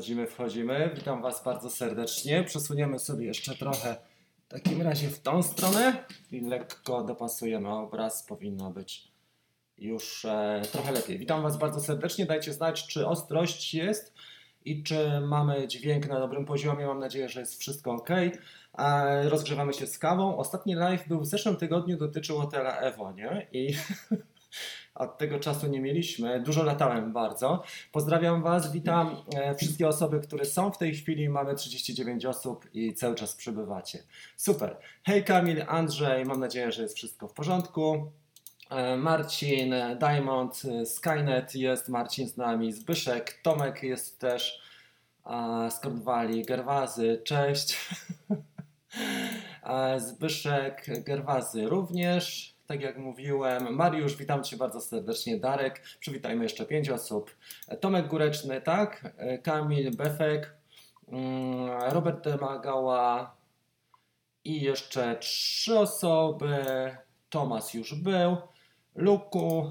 Wchodzimy, wchodzimy. Witam Was bardzo serdecznie. Przesuniemy sobie jeszcze trochę w takim razie w tą stronę i lekko dopasujemy obraz. Powinno być już e, trochę lepiej. Witam Was bardzo serdecznie. Dajcie znać, czy ostrość jest i czy mamy dźwięk na dobrym poziomie. Mam nadzieję, że jest wszystko ok. E, rozgrzewamy się z kawą. Ostatni live był w zeszłym tygodniu, dotyczył hotela Evo, nie? I od tego czasu nie mieliśmy. Dużo latałem bardzo. Pozdrawiam Was, witam e, wszystkie osoby, które są w tej chwili. Mamy 39 osób i cały czas przybywacie. Super. Hej Kamil, Andrzej, mam nadzieję, że jest wszystko w porządku. E, Marcin, Diamond, e, Skynet jest, Marcin z nami, Zbyszek, Tomek jest też, z Gerwazy, cześć. Zbyszek, Gerwazy również, tak jak mówiłem. Mariusz, witam Cię bardzo serdecznie. Darek, przywitajmy jeszcze pięć osób. Tomek Góreczny, tak? Kamil Befek, mm, Robert Demagała i jeszcze trzy osoby. Tomas już był. Luku.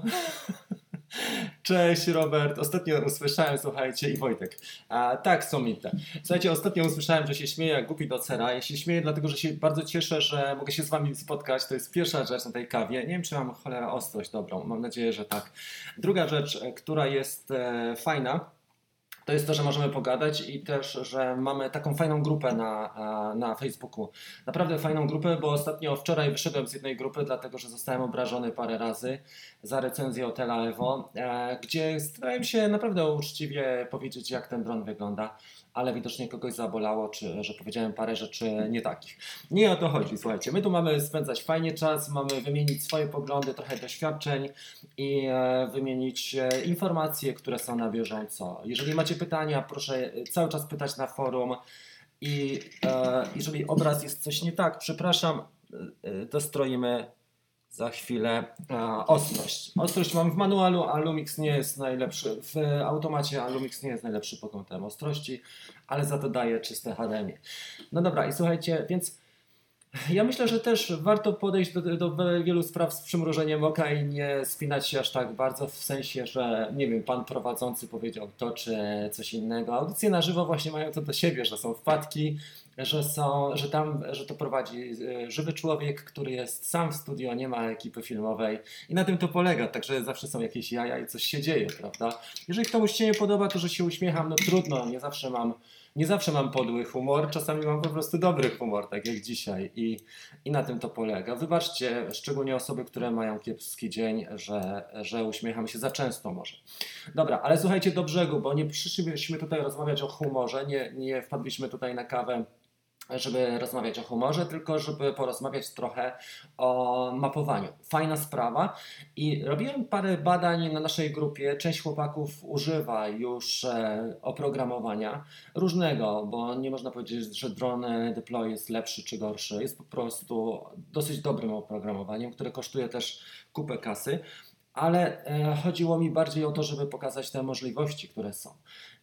Cześć Robert. Ostatnio usłyszałem, słuchajcie, i Wojtek. A, tak, Somite. Słuchajcie, ostatnio usłyszałem, że się śmieję jak głupi do cera. Ja się śmieję dlatego, że się bardzo cieszę, że mogę się z wami spotkać. To jest pierwsza rzecz na tej kawie. Nie wiem, czy mam cholera ostrość dobrą. Mam nadzieję, że tak. Druga rzecz, e, która jest e, fajna, to jest to, że możemy pogadać i też, że mamy taką fajną grupę na, a, na Facebooku. Naprawdę fajną grupę, bo ostatnio wczoraj wyszedłem z jednej grupy, dlatego że zostałem obrażony parę razy za recenzję hotela Evo, e, gdzie starałem się naprawdę uczciwie powiedzieć, jak ten dron wygląda, ale widocznie kogoś zabolało, czy że powiedziałem parę rzeczy nie takich. Nie o to chodzi, słuchajcie. My tu mamy spędzać fajnie czas, mamy wymienić swoje poglądy, trochę doświadczeń i e, wymienić e, informacje, które są na bieżąco. Jeżeli macie pytania, proszę cały czas pytać na forum. I e, jeżeli obraz jest coś nie tak, przepraszam, e, e, dostroimy za chwilę ostrość. Ostrość mam w manualu, a Lumix nie jest najlepszy. W automacie a Lumix nie jest najlepszy pod kątem ostrości, ale za to daje czyste HDMI. No dobra, i słuchajcie, więc ja myślę, że też warto podejść do, do wielu spraw z przymrużeniem oka i nie spinać się aż tak bardzo, w sensie, że nie wiem, pan prowadzący powiedział to czy coś innego. Audycje na żywo właśnie mają to do siebie, że są wpadki, że, są, że tam, że to prowadzi e, żywy człowiek, który jest sam w studio, nie ma ekipy filmowej i na tym to polega, także zawsze są jakieś jaja i coś się dzieje, prawda? Jeżeli komuś się nie podoba, to że się uśmiecham, no trudno, nie zawsze mam nie zawsze mam podły humor, czasami mam po prostu dobry humor, tak jak dzisiaj i, i na tym to polega. Wybaczcie, szczególnie osoby, które mają kiepski dzień, że, że uśmiecham się za często może. Dobra, ale słuchajcie do brzegu, bo nie przyszliśmy tutaj rozmawiać o humorze, nie, nie wpadliśmy tutaj na kawę żeby rozmawiać o humorze, tylko żeby porozmawiać trochę o mapowaniu. Fajna sprawa i robiłem parę badań na naszej grupie. Część chłopaków używa już e, oprogramowania różnego, bo nie można powiedzieć, że drone deploy jest lepszy czy gorszy. Jest po prostu dosyć dobrym oprogramowaniem, które kosztuje też kupę kasy ale e, chodziło mi bardziej o to, żeby pokazać te możliwości, które są.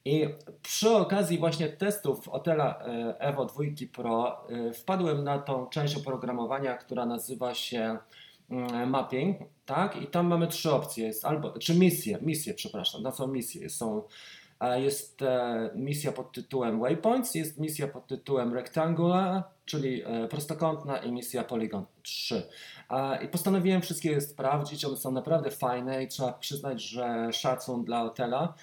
I przy okazji właśnie testów Otela e, Evo 2 Pro e, wpadłem na tą część oprogramowania, która nazywa się mm, mapping, tak? I tam mamy trzy opcje, jest albo, czy misje, misje, przepraszam, to są misje, są jest misja pod tytułem Waypoints, jest misja pod tytułem Rectangular, czyli prostokątna i misja Polygon 3. I postanowiłem wszystkie sprawdzić, one są naprawdę fajne i trzeba przyznać, że szacun dla hotela, mm,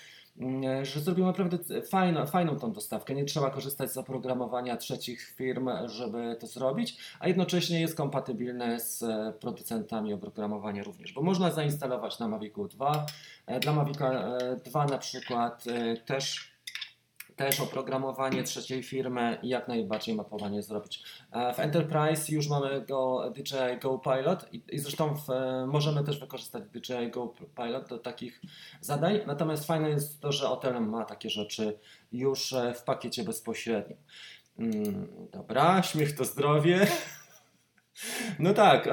że zrobił naprawdę fajną, fajną tą dostawkę. Nie trzeba korzystać z oprogramowania trzecich firm, żeby to zrobić, a jednocześnie jest kompatybilne z e, producentami oprogramowania również, bo można zainstalować na Mavicu 2. E, dla Mavica 2 e, na przykład też też oprogramowanie trzeciej firmy i jak najbardziej mapowanie zrobić. E, w Enterprise już mamy go DJI Go Pilot i, zresztą w, e, możemy też wykorzystać DJI Go Pilot do takich zadań. Natomiast fajne jest to, że Hotel ma takie rzeczy już e, w pakiecie bezpośrednim. Mm, dobra, śmiech to zdrowie. No tak,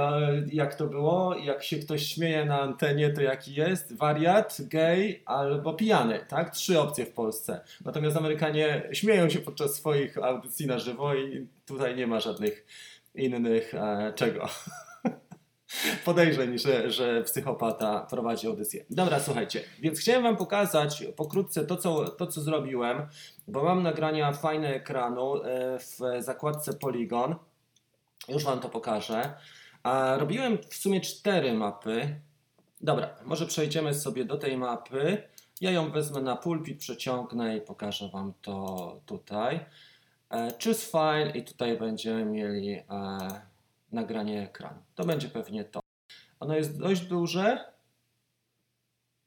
jak to było? Jak się ktoś śmieje na antenie, to jaki jest? Wariat, gej albo pijany, tak? Trzy opcje w Polsce. Natomiast Amerykanie śmieją się podczas swoich audycji na żywo i tutaj nie ma żadnych innych e, czego. podejrzeń, że, że psychopata prowadzi audycję. Dobra, słuchajcie, więc chciałem Wam pokazać pokrótce to co, to, co zrobiłem, bo mam nagrania fajne ekranu e, w zakładce Polygon. Już Wam to pokażę. A robiłem w sumie cztery mapy. Dobra, może przejdziemy sobie do tej mapy. Ja ją wezmę na pulpit, przeciągnę i pokażę Wam to tutaj. E, choose file i tutaj będziemy mieli e, nagranie ekranu. To będzie pewnie to. Ono jest dość duże.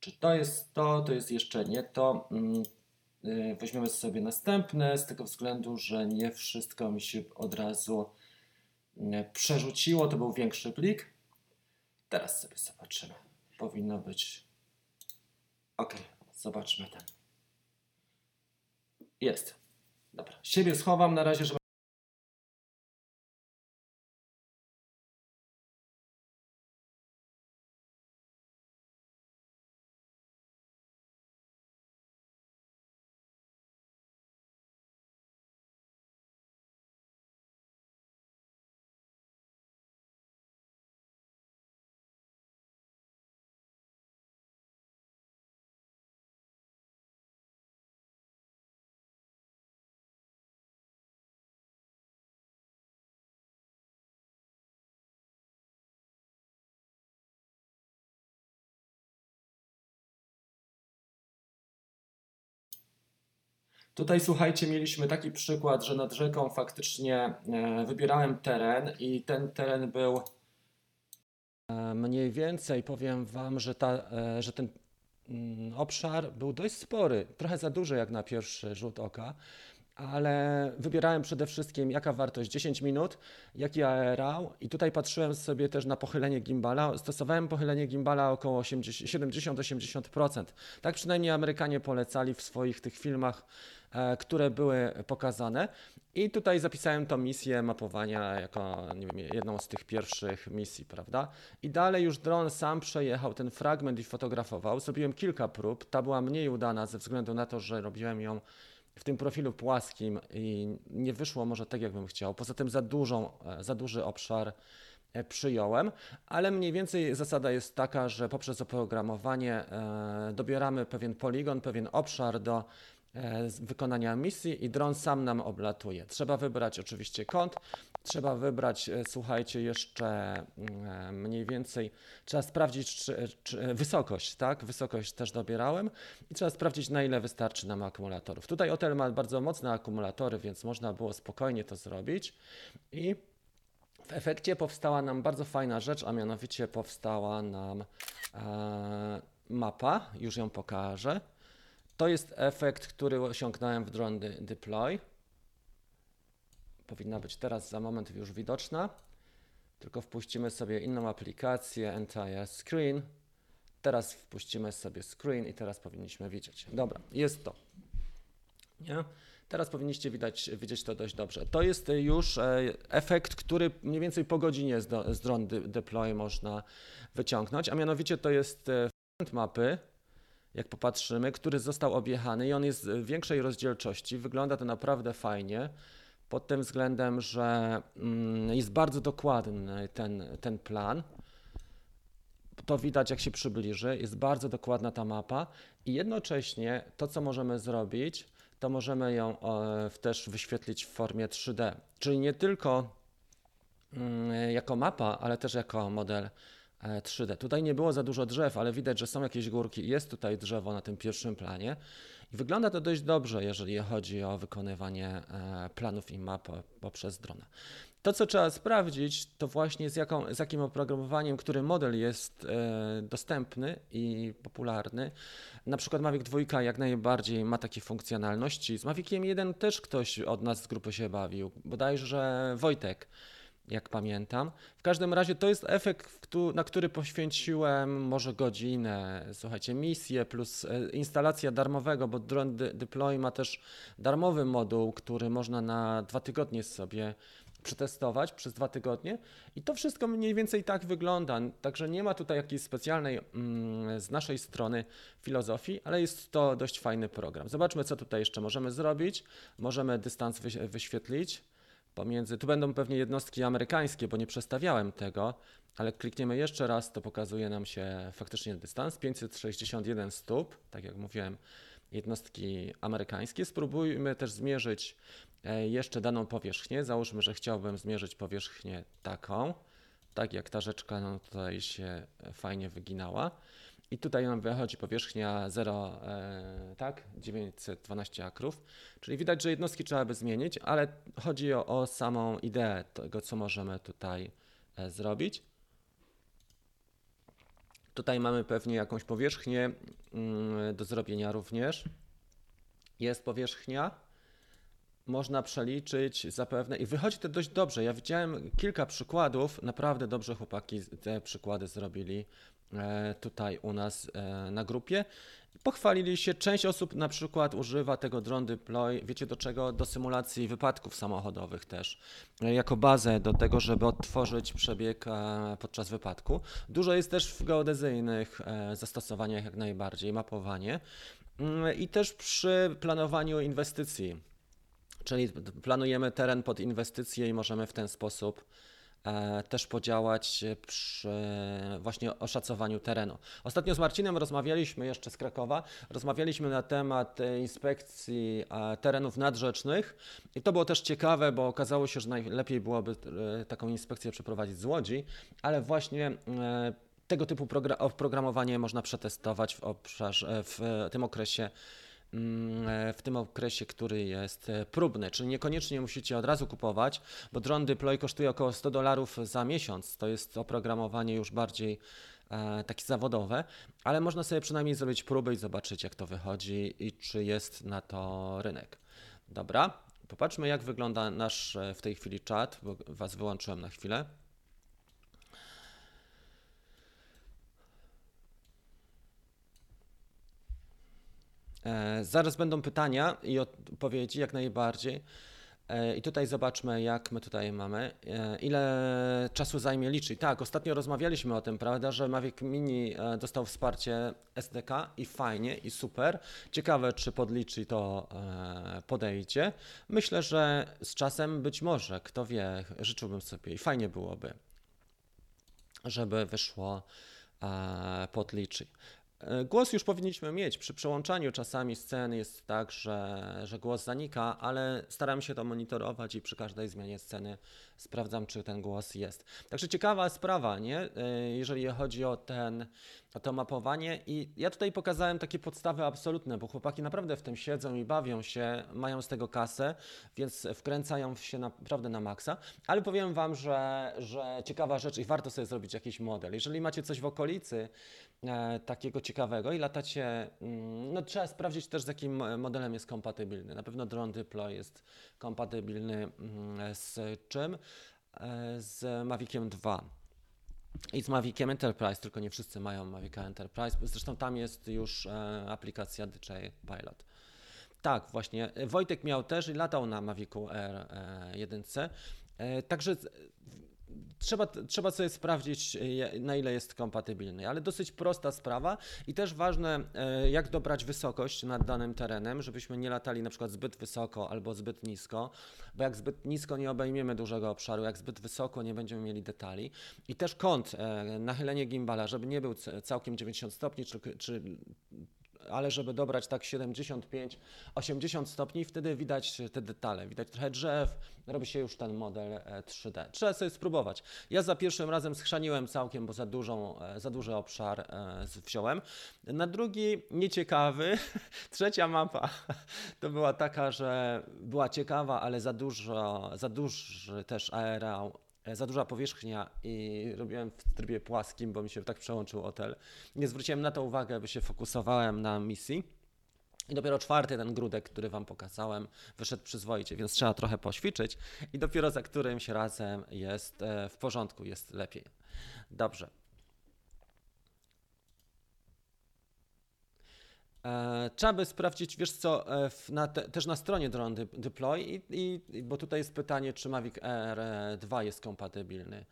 Czy to jest to, to jest jeszcze nie to. Mm, y, weźmiemy sobie następne, z tego względu, że nie wszystko mi się od razu przerzuciło. To był większy plik. Teraz sobie zobaczymy. Powinno być. Ok, zobaczmy ten. Jest. Dobra, siebie schowam na razie, żeby. Tutaj słuchajcie, mieliśmy taki przykład, że nad rzeką faktycznie e, wybierałem teren i ten teren był e, mniej więcej, powiem Wam, że, ta, e, że ten mm, obszar był dość spory, trochę za duży jak na pierwszy rzut oka, ale wybierałem przede wszystkim jaka wartość 10 minut, jaki aerał i tutaj patrzyłem sobie też na pochylenie gimbala. Stosowałem pochylenie gimbala około 70-80%. Tak przynajmniej Amerykanie polecali w swoich tych filmach, e, które były pokazane. I tutaj zapisałem tą misję mapowania jako wiem, jedną z tych pierwszych misji, prawda? I dalej już dron sam przejechał ten fragment i fotografował. Zrobiłem kilka prób. Ta była mniej udana ze względu na to, że robiłem ją w tym profilu płaskim i nie wyszło może tak, jakbym chciał. Poza tym za, dużą, za duży obszar e, przyjąłem, ale mniej więcej zasada jest taka, że poprzez oprogramowanie e, dobieramy pewien poligon, pewien obszar do wykonania misji i dron sam nam oblatuje. Trzeba wybrać oczywiście kąt, trzeba wybrać, słuchajcie, jeszcze mm, mniej więcej, trzeba sprawdzić czy, czy, wysokość, tak? Wysokość też dobierałem i trzeba sprawdzić, na ile wystarczy nam akumulatorów. Tutaj Otel ma bardzo mocne akumulatory, więc można było spokojnie to zrobić i w efekcie powstała nam bardzo fajna rzecz, a mianowicie powstała nam e, mapa, już ją pokażę. To jest efekt, który osiągnąłem w Drone Deploy. Powinna być teraz za moment już widoczna. Tylko wpuścimy sobie inną aplikację, Entire Screen. Teraz wpuścimy sobie screen i teraz powinniśmy widzieć. Dobra, jest to. Nie? Teraz powinniście widać, widzieć to dość dobrze. To jest już e, efekt, który mniej więcej po godzinie z, do, drone deploy można wyciągnąć, a mianowicie to jest e, mapy, jak popatrzymy, który został objechany i on jest w większej rozdzielczości. Wygląda to naprawdę fajnie pod tym względem, że mm, jest bardzo dokładny ten, ten plan. To widać, jak się przybliży. Jest bardzo dokładna ta mapa i jednocześnie to, co możemy zrobić, to możemy ją też wyświetlić w formie 3D. Czyli nie tylko mm, jako mapa, ale też jako model 3D. E, tutaj nie było za dużo drzew, ale widać, że są jakieś górki. Jest tutaj drzewo na tym pierwszym planie. I wygląda to dość dobrze, jeżeli chodzi o wykonywanie e, planów i map poprzez drona. To, co trzeba sprawdzić, to właśnie z, jaką, z jakim oprogramowaniem, który model jest e, dostępny i popularny. Na przykład Mavic 2 jak najbardziej ma takie funkcjonalności. Z Maviciem 1 też ktoś od nas z grupy się bawił, bodajże Wojtek jak pamiętam. W każdym razie to jest efekt, na który poświęciłem może godzinę. Słuchajcie, misję plus e, instalacja darmowego, bo Drone Deploy ma też darmowy moduł, który można na dwa tygodnie sobie przetestować przez dwa tygodnie i to wszystko mniej więcej tak wygląda. Także nie ma tutaj jakiejś specjalnej mm, z naszej strony filozofii, ale jest to dość fajny program. Zobaczmy, co tutaj jeszcze możemy zrobić. Możemy dystans wyświetlić pomiędzy, tu będą pewnie jednostki amerykańskie, bo nie przestawiałem tego, ale klikniemy jeszcze raz, to pokazuje nam się faktycznie dystans 561 stóp, tak jak mówiłem, jednostki amerykańskie. Spróbujmy też zmierzyć e, jeszcze daną powierzchnię. Załóżmy, że chciałbym zmierzyć powierzchnię taką, tak jak ta rzeczka no, tutaj się fajnie wyginała. I tutaj nam wychodzi powierzchnia 0, e, tak, 912 akrów, czyli widać, że jednostki trzeba by zmienić, ale chodzi o, o samą ideę tego, co możemy tutaj e, zrobić. Tutaj mamy pewnie jakąś powierzchnię mm, do zrobienia również. Jest powierzchnia. Można przeliczyć zapewne i wychodzi to dość dobrze. Ja widziałem kilka przykładów, naprawdę dobrze chłopaki te przykłady zrobili tutaj u nas e, na grupie. Pochwalili się, część osób na przykład używa tego drone deploy, wiecie do czego? Do symulacji wypadków samochodowych też, e, jako bazę do tego, żeby odtworzyć przebieg e, podczas wypadku. Dużo jest też w geodezyjnych e, zastosowaniach jak najbardziej, mapowanie Mm, i też przy planowaniu inwestycji, czyli planujemy teren pod inwestycje i możemy w ten sposób e, też podziałać przy właśnie oszacowaniu terenu. Ostatnio z Marcinem rozmawialiśmy jeszcze z Krakowa, rozmawialiśmy na temat e, inspekcji e, terenów nadrzecznych i to było też ciekawe, bo okazało się, że najlepiej byłoby e, taką inspekcję przeprowadzić z Łodzi, ale właśnie e, tego typu progra- oprogramowanie można przetestować w, obszarze, w tym okresie e, w tym okresie, który jest e, próbny, czyli niekoniecznie musicie od razu kupować, bo Drone Deploy kosztuje około 100 dolarów za miesiąc. To jest oprogramowanie już bardziej e, takie zawodowe, ale można sobie przynajmniej zrobić próbę i zobaczyć, jak to wychodzi i czy jest na to rynek. Dobra, popatrzmy, jak wygląda nasz e, w tej chwili czat, bo Was wyłączyłem na chwilę. Zaraz będą pytania i odpowiedzi, jak najbardziej. E, I tutaj zobaczmy, jak my tutaj mamy. E, Ile czasu zajmie liczyć? Tak, ostatnio rozmawialiśmy o tym, prawda, że Mavic Mini e, dostał wsparcie SDK i fajnie, i super. Ciekawe, czy podliczy to e, podejdzie. Myślę, że z czasem być może, kto wie, życzyłbym sobie i fajnie byłoby, żeby wyszło e, podliczy. E, Głos już powinniśmy mieć. Przy przełączaniu czasami scen jest tak, że, że głos zanika, ale staram się to monitorować i przy każdej zmianie sceny sprawdzam, czy ten głos jest. Także ciekawa sprawa, nie? E, Jeżeli chodzi o ten, o to mapowanie. I ja tutaj pokazałem takie podstawy absolutne, bo chłopaki naprawdę w tym siedzą i bawią się, mają z tego kasę, więc wkręcają się naprawdę na maksa. Ale powiem Wam, że, że ciekawa rzecz i warto sobie zrobić jakiś model. Jeżeli macie coś w okolicy e, takiego ciekawego i latacie, mm, no trzeba sprawdzić też z jakim modelem jest kompatybilny. Na pewno Drone Deploy jest kompatybilny mm, z czym? E, z Maviciem 2. I z Maviciem Enterprise, tylko nie wszyscy mają Mavica Enterprise. Zresztą tam jest już e, aplikacja DJI Pilot. Tak, właśnie. Wojtek miał też i latał na Mavicu R1. E, Także trzeba, trzeba sobie sprawdzić, na ile jest kompatybilny, ale dosyć prosta sprawa i też ważne, e, jak dobrać wysokość nad danym terenem, żebyśmy nie latali na przykład zbyt wysoko albo zbyt nisko, bo jak zbyt nisko nie obejmiemy dużego obszaru, jak zbyt wysoko nie będziemy mieli detali. I też kąt, e, nachylenie gimbala, żeby nie był całkiem 90 stopni, czy, czy ale żeby dobrać tak 75-80 stopni, wtedy widać te detale, widać trochę drzew, robi się już ten model e, 3D. Trzeba sobie spróbować. Ja za pierwszym razem schrzaniłem całkiem, bo za, dużą, e, za duży obszar e, wziąłem. Na drugi nieciekawy, trzecia mapa to była taka, że była ciekawa, ale za dużo, za duży też areał e, za duża powierzchnia i robiłem w trybie płaskim, bo mi się tak przełączył hotel. Nie zwróciłem na to uwagę, by się fokusowałem na misji. I dopiero czwarty, ten grudek, który Wam pokazałem, wyszedł przyzwoicie, więc trzeba trochę poćwiczyć i dopiero za którymś razem jest e, w porządku, jest lepiej. Dobrze. Trzeba by sprawdzić, wiesz co, e, na te, też na stronie Drone Deploy, i, i, bo tutaj jest pytanie, czy Mavic Air e, 2 jest kompatybilny.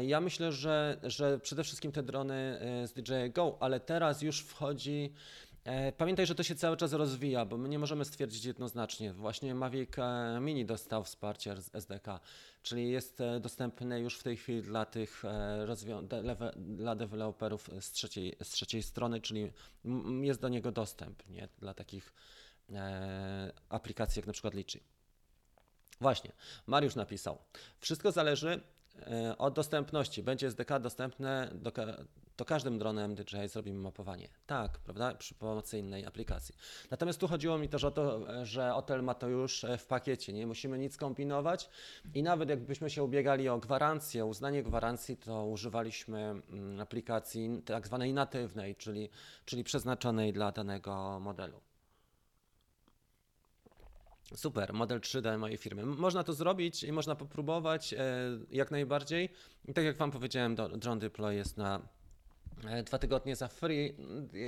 Ja myślę, że, że przede wszystkim te drony e, z DJI Go, ale teraz już wchodzi E, pamiętaj, że to się cały czas rozwija, bo my nie możemy stwierdzić jednoznacznie. Właśnie Mavic e, Mini dostał wsparcie z SDK, czyli jest e, dostępny już w tej chwili dla tych dla deweloperów z trzeciej, z trzeciej strony, czyli jest do niego dostęp nie? dla takich aplikacji jak na przykład Litchi. Właśnie, Mariusz napisał. Wszystko zależy od dostępności. Będzie SDK dostępne do, to każdym dronem DJI zrobimy mapowanie. Tak, prawda? Przy pomocy innej aplikacji. Natomiast tu chodziło mi też o to, że hotel ma to już e, w pakiecie. Nie musimy nic kombinować i nawet jakbyśmy się ubiegali o gwarancję, uznanie gwarancji, to używaliśmy mm, aplikacji tak zwanej natywnej, czyli, czyli przeznaczonej dla danego modelu. Super, model 3D mojej firmy. Można to zrobić i można popróbować e, jak najbardziej. I tak jak Wam powiedziałem, Drone Deploy jest na dwa tygodnie za free,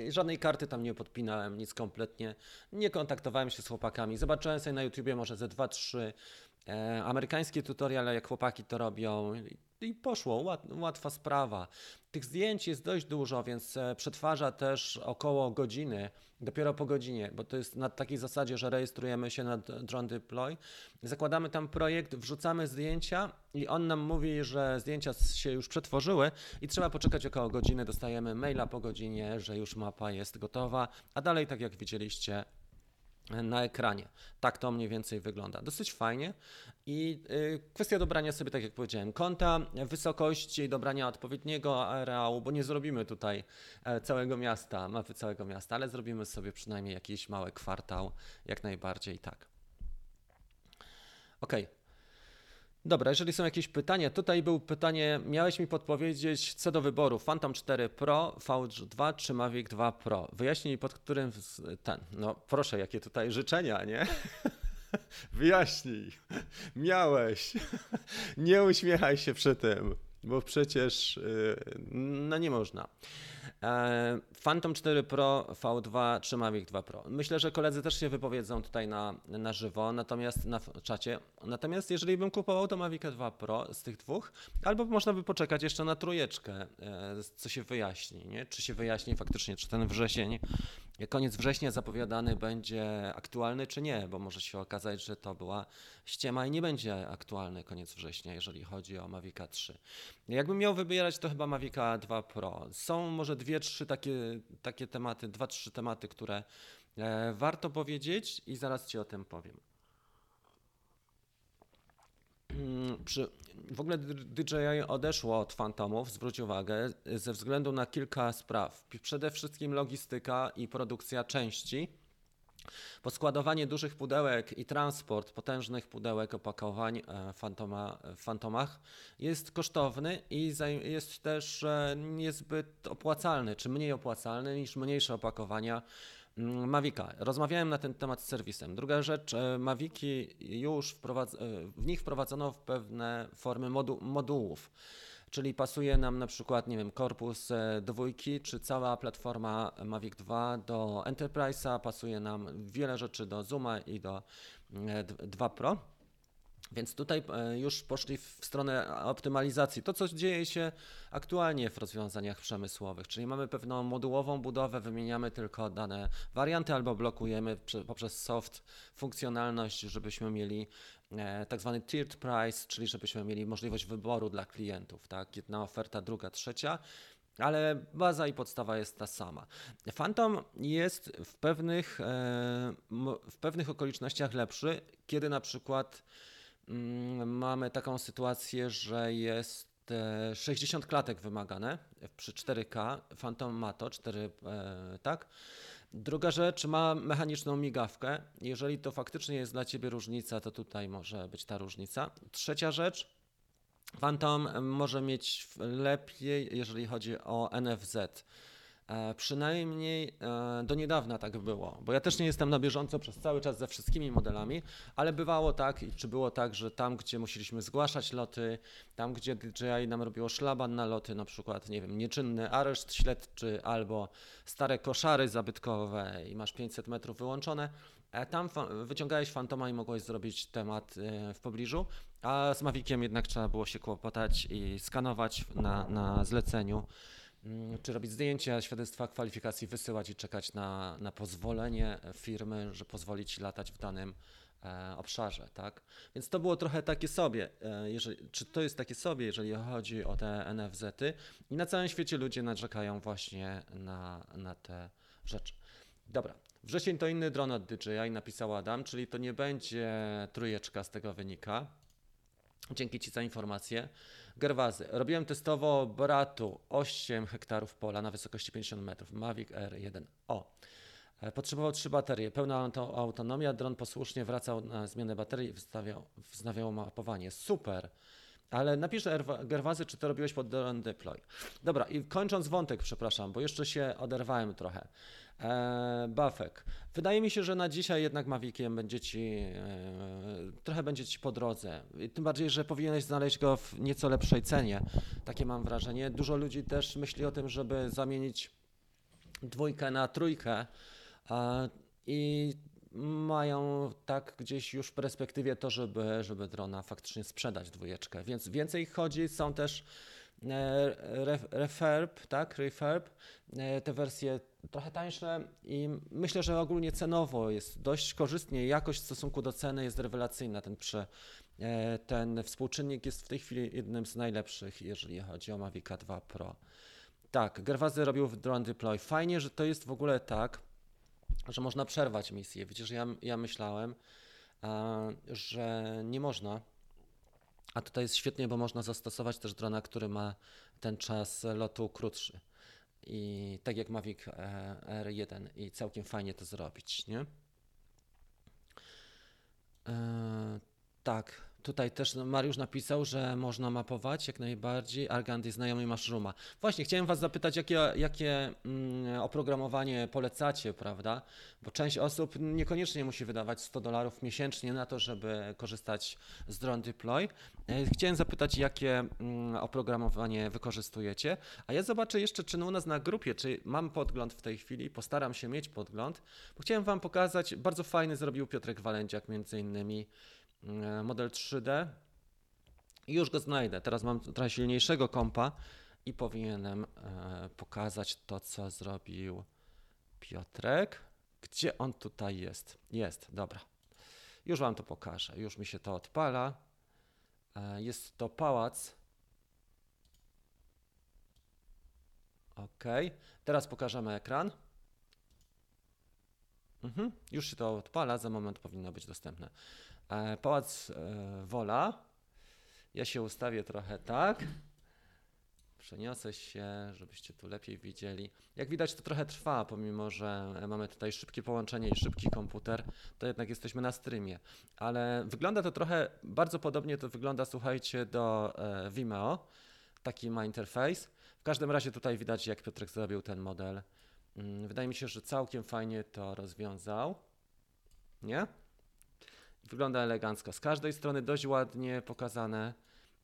żadnej karty tam nie podpinałem, nic kompletnie. Nie kontaktowałem się z chłopakami. Zobaczyłem sobie na YouTubie może ze dwa, trzy e, amerykańskie tutoriale, jak chłopaki to robią i poszło, łat, łatwa sprawa. Tych zdjęć jest dość dużo, więc e, przetwarza też około godziny, dopiero po godzinie, bo to jest na takiej zasadzie, że rejestrujemy się na Drone Deploy, zakładamy tam projekt, wrzucamy zdjęcia i on nam mówi, że zdjęcia się już przetworzyły i trzeba poczekać około godziny, dostajemy maila po godzinie, że już mapa jest gotowa, a dalej tak jak widzieliście na ekranie. Tak to mniej więcej wygląda. Dosyć fajnie. I y, kwestia dobrania sobie, tak jak powiedziałem, kąta, wysokości, dobrania odpowiedniego areału, bo nie zrobimy tutaj e, całego miasta, mapy całego miasta, ale zrobimy sobie przynajmniej jakiś mały kwartał, jak najbardziej tak. Ok, Dobra, jeżeli są jakieś pytania, tutaj było pytanie, miałeś mi podpowiedzieć co do wyboru Phantom 4 Pro, V2 czy Mavic 2 Pro. Wyjaśnij pod którym ten, no proszę, jakie tutaj życzenia, nie? Wyjaśnij. Miałeś. Nie uśmiechaj się przy tym, bo przecież y, no nie można. E, Phantom 4 Pro V2 czy Mavic 2 Pro. Myślę, że koledzy też się wypowiedzą tutaj na, na żywo, natomiast na czacie. Natomiast jeżeli bym kupował to Mavic 2 Pro z tych dwóch, albo można by poczekać jeszcze na trójeczkę, e, co się wyjaśni, nie? Czy się wyjaśni faktycznie, czy ten wrzesień, koniec września zapowiadany będzie aktualny, czy nie, bo może się okazać, że to była ściema i nie będzie aktualny koniec września, jeżeli chodzi o Mavic 3. Jakbym miał wybierać, to chyba Mavic 2 Pro. Są może dwie, trzy takie, takie tematy, dwa, trzy tematy, które e, warto powiedzieć i zaraz Ci o tym powiem. Mm, przy, w ogóle DJI odeszło od Phantomów, zwróć uwagę, ze względu na kilka spraw. Przede wszystkim logistyka i produkcja części. Poskładowanie dużych pudełek i transport potężnych pudełek opakowań w Fantoma, Fantomach jest kosztowny i jest też niezbyt opłacalny, czy mniej opłacalny niż mniejsze opakowania mm, Mavica. Rozmawiałem na ten temat z serwisem. Druga rzecz, e, Maviki już wprowadz- e, w nich wprowadzono pewne formy modu- modułów. Czyli pasuje nam na przykład, nie wiem, korpus e, dwójki, czy cała platforma Mavic 2 do Enterprise'a, pasuje nam wiele rzeczy do Zooma i do 2 e, Pro. Więc tutaj e, już poszli w stronę optymalizacji. To, co dzieje się aktualnie w rozwiązaniach przemysłowych, czyli mamy pewną modułową budowę, wymieniamy tylko dane warianty albo blokujemy poprzez soft funkcjonalność, żebyśmy mieli e, tak zwany tiered price, czyli żebyśmy mieli możliwość wyboru dla klientów. Tak? Jedna oferta, druga, trzecia ale baza i podstawa jest ta sama. Phantom jest w pewnych, e, w pewnych okolicznościach lepszy, kiedy na przykład mamy taką sytuację, że jest 60 klatek wymagane przy 4K, Phantom ma to 4, e, tak. Druga rzecz, ma mechaniczną migawkę. Jeżeli to faktycznie jest dla Ciebie różnica, to tutaj może być ta różnica. Trzecia rzecz, Phantom może mieć lepiej, jeżeli chodzi o NFZ. E, przynajmniej e, do niedawna tak było, bo ja też nie jestem na bieżąco przez cały czas ze wszystkimi modelami, ale bywało tak, czy było tak, że tam, gdzie musieliśmy zgłaszać loty, tam, gdzie DJI nam robiło szlaban na loty, na przykład, nie wiem, nieczynny areszt śledczy albo stare koszary zabytkowe i masz 500 metrów wyłączone, e, tam wyciągałeś fantoma i mogłeś zrobić temat w pobliżu, a z Maviciem jednak trzeba było się kłopotać i skanować na, na zleceniu czy robić zdjęcia, świadectwa kwalifikacji, wysyłać i czekać na, na pozwolenie firmy, że pozwoli ci latać w danym e, obszarze, tak? Więc to było trochę takie sobie, e, jeżeli, czy to jest takie sobie, jeżeli chodzi o te NFZ-y i na całym świecie ludzie narzekają właśnie na, na te rzeczy. Dobra, wrzesień to inny dron od DJI, napisał Adam, czyli to nie będzie trójeczka z tego wynika. Dzięki Ci za informację. Gerwazy. Robiłem testowo bratu 8 hektarów pola na wysokości 50 metrów. Mavic R1. O. E, Potrzebował trzy baterie, pełna auto, autonomia, dron posłusznie wracał na zmianę baterii i wstawiał, wznawiał mapowanie. Super! Ale napisz Erwa- Gerwazy, czy to robiłeś pod drone deploy. Dobra, i kończąc wątek, przepraszam, bo jeszcze się oderwałem trochę. Eee, Bafek. Wydaje mi się, że na dzisiaj jednak Maviciem będzie ci, e, trochę będzie ci po drodze. Tym bardziej, że powinieneś znaleźć go w nieco lepszej cenie. Takie mam wrażenie. Dużo ludzi też myśli o tym, żeby zamienić dwójkę na trójkę i mają tak gdzieś już w perspektywie to, żeby, żeby drona faktycznie sprzedać dwójeczkę. Więc więcej chodzi, są też e, ref, refurb, tak, refurb, e, te wersje trochę tańsze i myślę, że ogólnie cenowo jest dość korzystnie, jakość w stosunku do ceny jest rewelacyjna, ten, prze, e, ten współczynnik jest w tej chwili jednym z najlepszych, jeżeli chodzi o Mavic 2 Pro. Tak, Gerwazy robił w Drone Deploy. Fajnie, że to jest w ogóle tak, że można przerwać misję. Widzisz, ja, ja myślałem, że nie można, a tutaj jest świetnie, bo można zastosować też drona, który ma ten czas lotu krótszy. I tak jak Mavic e, R1 i całkiem fajnie to zrobić, nie? E, tak, tutaj też no, Mariusz napisał, że można mapować jak najbardziej. Argandy znajomy Mushrooma. Właśnie, chciałem Was zapytać, jakie, jakie mm, oprogramowanie polecacie, prawda? Bo część osób niekoniecznie musi wydawać 100 dolarów miesięcznie na to, żeby korzystać z Drone Deploy. E, Chciałem zapytać, jakie mm, oprogramowanie wykorzystujecie, a ja zobaczę jeszcze, czy u nas na grupie, czy mam podgląd w tej chwili, postaram się mieć podgląd, bo chciałem Wam pokazać, bardzo fajny zrobił Piotrek Walędziak między innymi model 3D i już go znajdę. Teraz mam trochę silniejszego kompa i powinienem e, pokazać to, co zrobił Piotrek. Gdzie on tutaj jest? Jest, dobra. Już Wam to pokażę. Już mi się to odpala. E, Jest to pałac. Ok. Teraz pokażemy ekran. Mhm. Już się to odpala, za moment powinno być dostępne. E, Pałac e, Wola. Ja się ustawię trochę tak. Przeniosę się, żebyście tu lepiej widzieli. Jak widać, to trochę trwa, pomimo że mamy tutaj szybkie połączenie i szybki komputer, to jednak jesteśmy na streamie. Ale wygląda to trochę, bardzo podobnie to wygląda, słuchajcie, do e, Vimeo. Taki ma interfejs. W każdym razie tutaj widać, jak Piotrek zrobił ten model. Mm, Wydaje mi się, że całkiem fajnie to rozwiązał. Nie? Wygląda elegancko. Z każdej strony dość ładnie pokazane.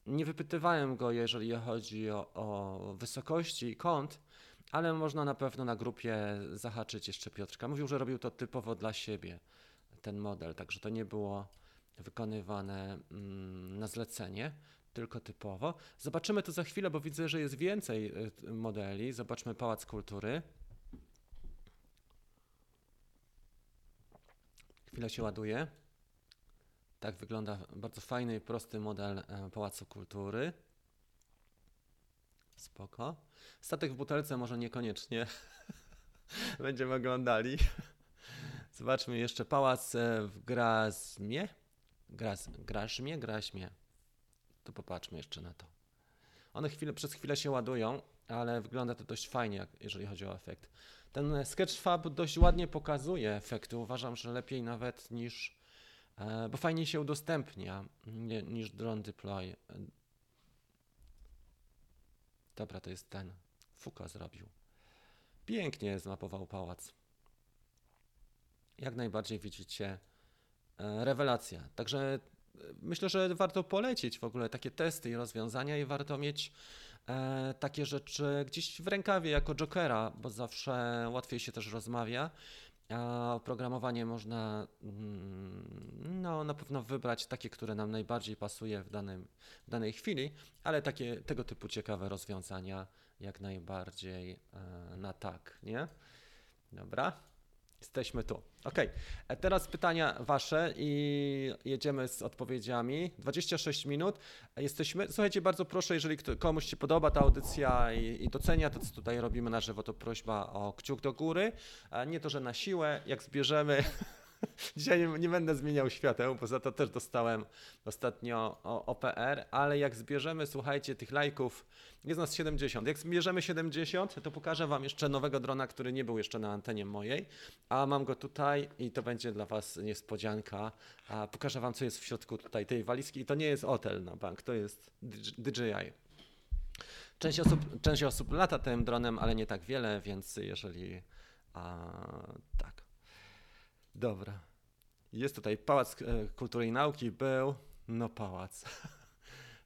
Nie wypytywałem go, jeżeli chodzi o, o wysokości i kąt, ale można na pewno na grupie zahaczyć jeszcze Piotrka. Mówił, że robił to typowo dla siebie, ten model, także to nie było wykonywane mm, na zlecenie, tylko typowo. Zobaczymy to za chwilę, bo widzę, że jest więcej y, modeli. Zobaczmy Pałac Kultury. Chwilę się ładuje. Tak wygląda bardzo fajny i prosty model e, Pałacu Kultury. Spoko. Statek w butelce może niekoniecznie. Będziemy oglądali. Zobaczmy jeszcze pałac e, w Grazmie. Graz, Grażmie? Graźmie. To popatrzmy jeszcze na to. One chwilę, przez chwilę się ładują, ale wygląda to dość fajnie, jeżeli chodzi o efekt. Ten Sketchfab dość ładnie pokazuje efekty. Uważam, że lepiej nawet niż bo fajnie się udostępnia niż drone deploy. E, Dobra, to jest ten. Fuka zrobił. Pięknie zmapował pałac. Jak najbardziej widzicie, e, rewelacja. Także e, myślę, że warto polecić w ogóle takie testy i rozwiązania i warto mieć e, takie rzeczy gdzieś w rękawie jako jokera, bo zawsze łatwiej się też rozmawia A oprogramowanie można mm, no, na pewno wybrać takie, które nam najbardziej pasuje w, danym, w danej chwili, ale takie, tego typu ciekawe rozwiązania jak najbardziej e, na tak, nie? Dobra, jesteśmy tu. Ok, teraz pytania Wasze i jedziemy z odpowiedziami. 26 minut. Jesteśmy. Słuchajcie, bardzo proszę, jeżeli komuś się podoba ta audycja i, i docenia to, co tutaj robimy na żywo, to prośba o kciuk do góry. A nie to, że na siłę, jak zbierzemy. Dzisiaj nie, nie będę zmieniał świateł, bo za to też dostałem ostatnio OPR, ale jak zbierzemy, słuchajcie, tych lajków, jest nas 70. Jak zbierzemy 70, to pokażę Wam jeszcze nowego drona, który nie był jeszcze na antenie mojej, a mam go tutaj i to będzie dla Was niespodzianka. A pokażę Wam, co jest w środku tutaj tej walizki i to nie jest hotel na bank, to jest DJI. Część osób, część osób lata tym dronem, ale nie tak wiele, więc jeżeli a, tak. Dobra. Jest tutaj Pałac e, Kultury i Nauki, był. No pałac.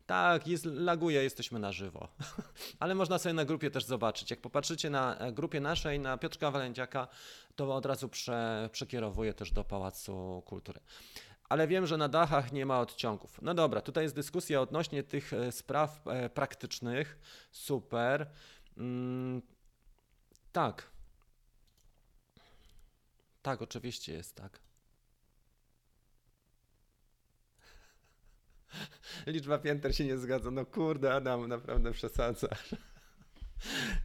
Tak, jest, laguje, jesteśmy na żywo. Ale można sobie na grupie też zobaczyć. Jak popatrzycie na e, grupie naszej, na Piotrka Walędziaka, to od razu prze, przekierowuję też do Pałacu Kultury. Ale wiem, że na dachach nie ma odciągów. No dobra, tutaj jest dyskusja odnośnie tych e, spraw praktycznych. Super. Mm, tak. Tak, oczywiście jest tak. Liczba pięter się nie zgadza. No kurde, Adam, naprawdę przesadzasz.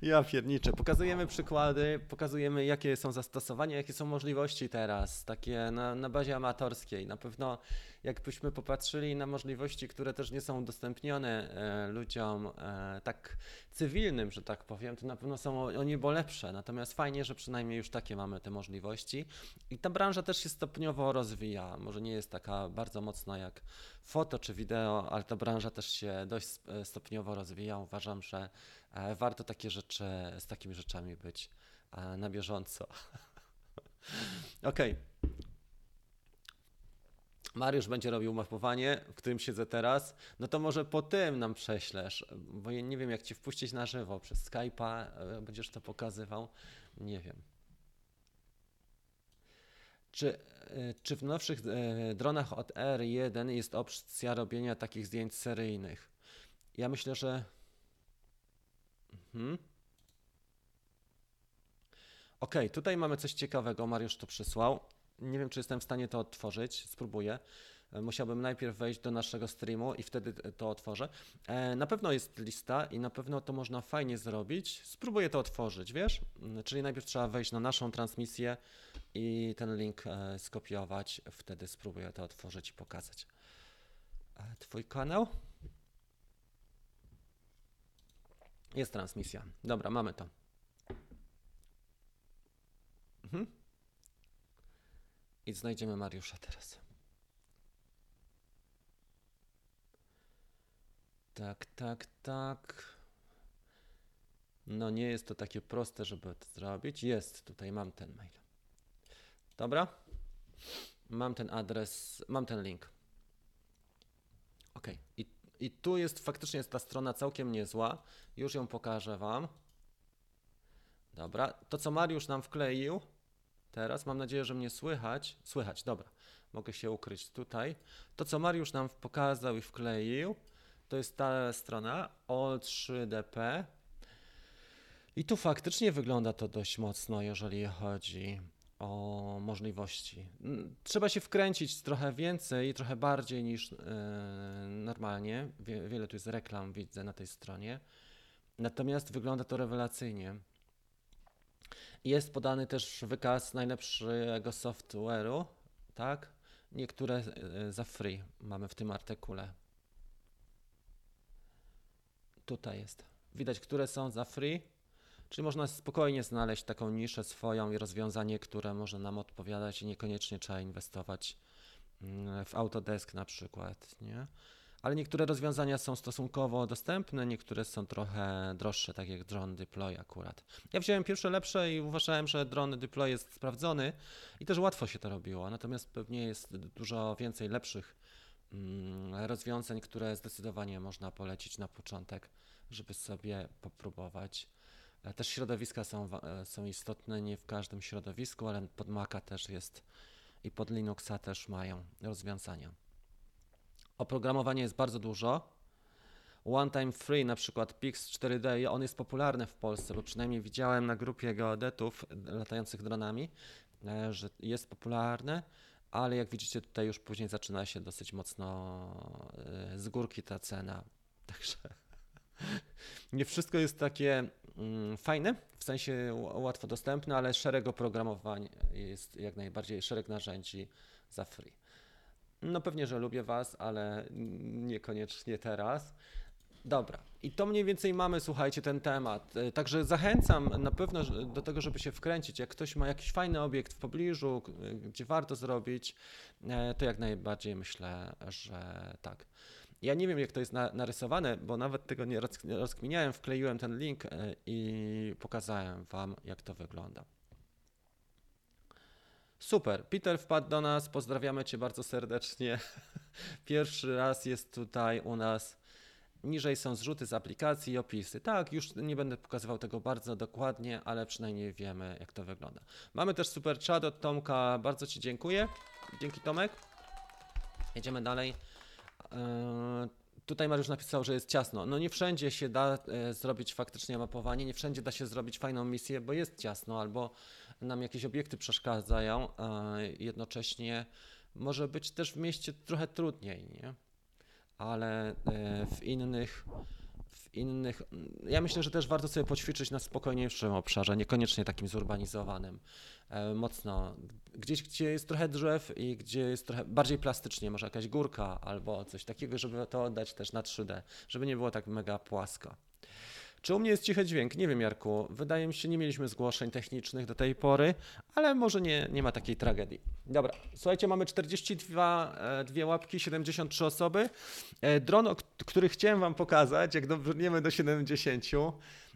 Ja pierniczę. Pokazujemy przykłady, pokazujemy jakie są zastosowania, jakie są możliwości teraz, takie na, na bazie amatorskiej. Na pewno jakbyśmy popatrzyli na możliwości, które też nie są udostępnione e, ludziom e, tak cywilnym, że tak powiem, to na pewno są o, o niebo lepsze. Natomiast fajnie, że przynajmniej już takie mamy te możliwości. I ta branża też się stopniowo rozwija. Może nie jest taka bardzo mocna jak foto czy wideo, ale ta branża też się dość sp- stopniowo rozwija. Uważam, że e, warto takie rzeczy, z takimi rzeczami być e, na bieżąco. Okej. Mariusz będzie robił mapowanie, w którym siedzę teraz, no to może po tym nam prześlesz, bo ja nie wiem jak ci wpuścić na żywo przez Skype'a, e, będziesz to pokazywał, nie wiem. Czy, e, czy w nowszych e, dronach od R1 jest opcja robienia takich zdjęć seryjnych? Ja myślę, że. Mhm. Ok, tutaj mamy coś ciekawego. Mariusz to przysłał. Nie wiem, czy jestem w stanie to odtworzyć. Spróbuję. E, Musiałbym najpierw wejść do naszego streamu i wtedy t- to otworzę. E, Na pewno jest lista i na pewno to można fajnie zrobić. Spróbuję to otworzyć, wiesz? Mm, Czyli najpierw trzeba wejść na naszą transmisję i ten link e, skopiować. Wtedy spróbuję to otworzyć i pokazać. E, Twój kanał? Jest transmisja. Dobra, mamy to. Mhm. I znajdziemy Mariusza teraz. Tak, tak, tak. No nie jest to takie proste, żeby to zrobić. Jest, tutaj mam ten mail. Dobra. Mam ten adres, mam ten link. Ok. I, I tu jest faktycznie jest ta strona całkiem niezła. Już ją pokażę Wam. Dobra. To, co Mariusz nam wkleił, teraz mam nadzieję, że mnie słychać. Słychać, dobra. Mogę się ukryć tutaj. To, co Mariusz nam pokazał i wkleił, to jest ta strona all3dp. I tu faktycznie wygląda to dość mocno, jeżeli chodzi o możliwości. Trzeba się wkręcić trochę więcej, trochę bardziej niż e, normalnie. Wie, wiele tu jest reklam, widzę na tej stronie. Natomiast wygląda to rewelacyjnie. Jest podany też wykaz najlepszego software'u, tak? Niektóre e, za free mamy w tym artykule. Tutaj jest. Widać, które są za free. Czyli można spokojnie znaleźć taką niszę swoją i rozwiązanie, które może nam odpowiadać i niekoniecznie trzeba inwestować mm, w Autodesk na przykład, nie? Ale niektóre rozwiązania są stosunkowo dostępne, niektóre są trochę droższe, tak jak Drone Deploy akurat. Ja wziąłem pierwsze lepsze i uważałem, że Drone Deploy jest sprawdzony i też łatwo się to robiło, natomiast pewnie jest dużo więcej lepszych mm, rozwiązań, które zdecydowanie można polecić na początek, żeby sobie popróbować Też środowiska są, e, są istotne, nie w każdym środowisku, ale pod Maca też jest i pod Linuxa też mają rozwiązania. Oprogramowania jest bardzo dużo. One Time Free, na przykład Pix 4D, on jest popularny w Polsce, bo przynajmniej widziałem na grupie geodetów e, latających dronami, e, że jest popularny, ale jak widzicie tutaj już później zaczyna się dosyć mocno e, z górki ta cena. Także nie wszystko jest takie mm, fajne, w sensie łatwo dostępne, ale szereg oprogramowań jest jak najbardziej, szereg narzędzi za free. No pewnie, że lubię Was, ale niekoniecznie teraz. Dobra, i to mniej więcej mamy, słuchajcie, ten temat. E, Także zachęcam na pewno do tego, żeby się wkręcić. Jak ktoś ma jakiś fajny obiekt w pobliżu, gdzie warto zrobić, e, to jak najbardziej myślę, że tak. Ja nie wiem, jak to jest na, narysowane, bo nawet tego nie roz- nie rozkminiałem. Wkleiłem ten link e, i pokazałem Wam, jak to wygląda. Super. Peter wpadł do nas. Pozdrawiamy Cię bardzo serdecznie. Pierwszy raz jest tutaj u nas. Niżej są zrzuty z aplikacji i opisy. Tak, już nie będę pokazywał tego bardzo dokładnie, ale przynajmniej wiemy, jak to wygląda. Mamy też super chat od Tomka. Bardzo Ci dziękuję. Dzięki Tomek. Jedziemy dalej. Eee, Tutaj Mariusz napisał, że jest ciasno. No nie wszędzie się da e, zrobić faktycznie mapowanie, nie wszędzie da się zrobić fajną misję, bo jest ciasno albo nam jakieś obiekty przeszkadzają. e, Jednocześnie może być też w mieście trochę trudniej, nie? Ale e, w innych, innych. Ja myślę, że też warto sobie poćwiczyć na spokojniejszym obszarze, niekoniecznie takim zurbanizowanym. E, Mocno gdzieś, gdzie jest trochę drzew i gdzie jest trochę bardziej plastycznie, może jakaś górka albo coś takiego, żeby to oddać też na 3D, żeby nie było tak mega płasko. Czy u mnie jest cichy dźwięk? Nie wiem, Jarku. Wydaje mi się, nie mieliśmy zgłoszeń technicznych do tej pory, ale może nie, nie ma takiej tragedii. Dobra, słuchajcie, mamy 42 e, dwie łapki, 73 osoby. E, Dron, który chciałem Wam pokazać, jak dobrniemy do 70.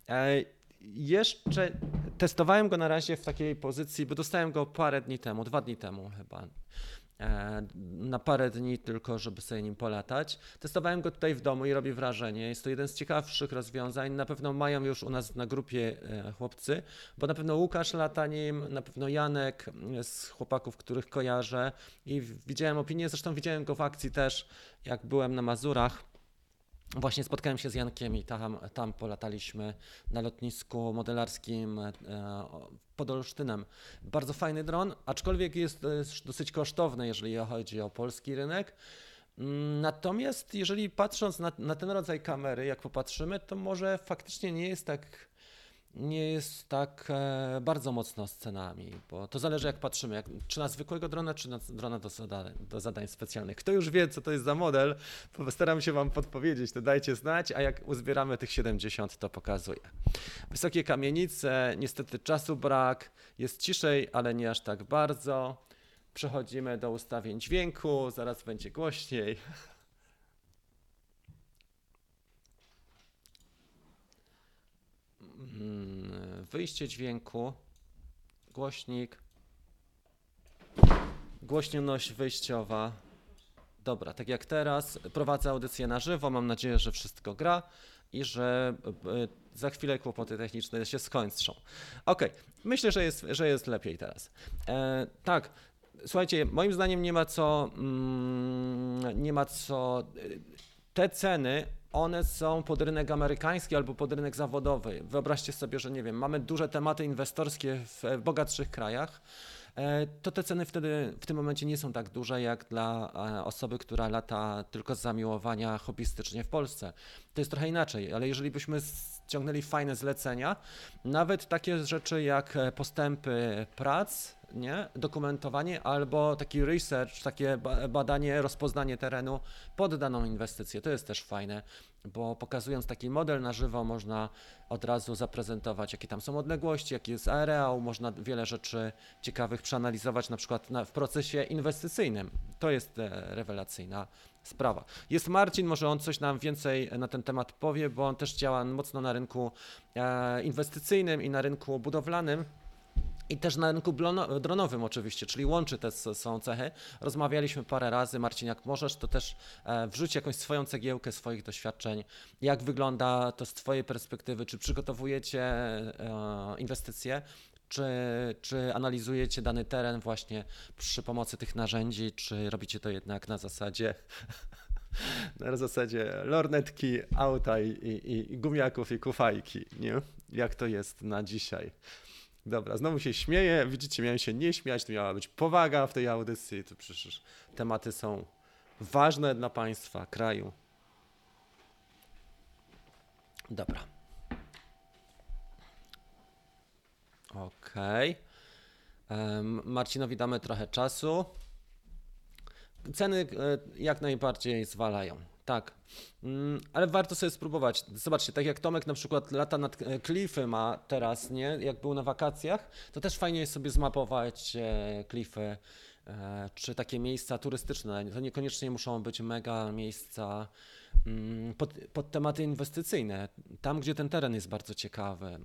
E, Jeszcze testowałem go na razie w takiej pozycji, bo dostałem go parę dni temu, dwa dni temu chyba. E, Na parę dni tylko, żeby sobie nim polatać. Testowałem go tutaj w domu i robi wrażenie. Jest to jeden z ciekawszych rozwiązań. Na pewno mają już u nas na grupie e, chłopcy, bo na pewno Łukasz lata nim, na pewno Janek e, z chłopaków, których kojarzę i widziałem opinię, zresztą widziałem go w akcji też, jak byłem na Mazurach. Właśnie spotkałem się z Jankiem i tam, tam polataliśmy na lotnisku modelarskim e, pod Olsztynem. Bardzo fajny dron, aczkolwiek jest e, dosyć kosztowny, jeżeli chodzi o polski rynek. Mm, Natomiast jeżeli patrząc na, na ten rodzaj kamery, jak popatrzymy, to może faktycznie nie jest tak nie jest tak e, bardzo mocno z cenami, bo to zależy jak patrzymy, jak, czy na zwykłego drona, czy na drona do zadań, do zadań specjalnych. Kto już wie, co to jest za model, postaram się Wam podpowiedzieć, to dajcie znać, a jak uzbieramy tych 70, to pokazuję. Wysokie kamienice, niestety czasu brak, jest ciszej, ale nie aż tak bardzo. Przechodzimy do ustawień dźwięku, zaraz będzie głośniej. Wyjście dźwięku, głośnik, głośność wyjściowa. Dobra, tak jak teraz, prowadzę audycję na żywo. Mam nadzieję, że wszystko gra i że e, za chwilę kłopoty techniczne się skończą. Ok, myślę, że jest, że jest lepiej teraz. E, tak, słuchajcie, moim zdaniem nie ma co. Mm, nie ma co. e, Te ceny one są pod rynek amerykański albo pod rynek zawodowy. Wyobraźcie sobie, że nie wiem, mamy duże tematy inwestorskie w bogatszych krajach, e, to te ceny wtedy w tym momencie nie są tak duże jak dla e, osoby, która lata tylko z zamiłowania hobbystycznie w Polsce. To jest trochę inaczej, ale jeżeli byśmy ściągnęli fajne zlecenia, nawet takie rzeczy jak e, postępy prac, nie? dokumentowanie albo taki research, takie ba- badanie, rozpoznanie terenu pod daną inwestycję. To jest też fajne, bo pokazując taki model na żywo można od razu zaprezentować, jakie tam są odległości, jaki jest areał, można wiele rzeczy ciekawych przeanalizować na przykład na, w procesie inwestycyjnym. To jest e, rewelacyjna sprawa. Jest Marcin, może on coś nam więcej na ten temat powie, bo on też działa mocno na rynku e, inwestycyjnym i na rynku budowlanym. I też na rynku dronowym oczywiście, czyli łączy te są cechy. Rozmawialiśmy parę razy, Marcin, jak możesz, to też e, wrzuć jakąś swoją cegiełkę swoich doświadczeń. Jak wygląda to z Twojej perspektywy? Czy przygotowujecie e, inwestycje? Czy, czy analizujecie dany teren właśnie przy pomocy tych narzędzi, czy robicie to jednak na zasadzie na zasadzie lornetki, auta i, i, i gumiaków i kufajki, nie? Jak to jest na dzisiaj? Dobra, znowu się śmieję. Widzicie, miałem się nie śmiać, to miała być powaga w tej audycji. To przecież tematy są ważne dla państwa, kraju. Dobra. Okej. Em, Marcinowi damy trochę czasu. Ceny e, jak najbardziej zwalają. Tak, Mm, ale warto sobie spróbować. Zobaczcie, tak jak Tomek na przykład lata nad e, klify ma teraz, nie? Jak był na wakacjach, to też fajnie jest sobie zmapować e, klify e, czy takie miejsca turystyczne. To niekoniecznie muszą być mega miejsca mm, pod, pod tematy inwestycyjne. Tam, gdzie ten teren jest bardzo ciekawy,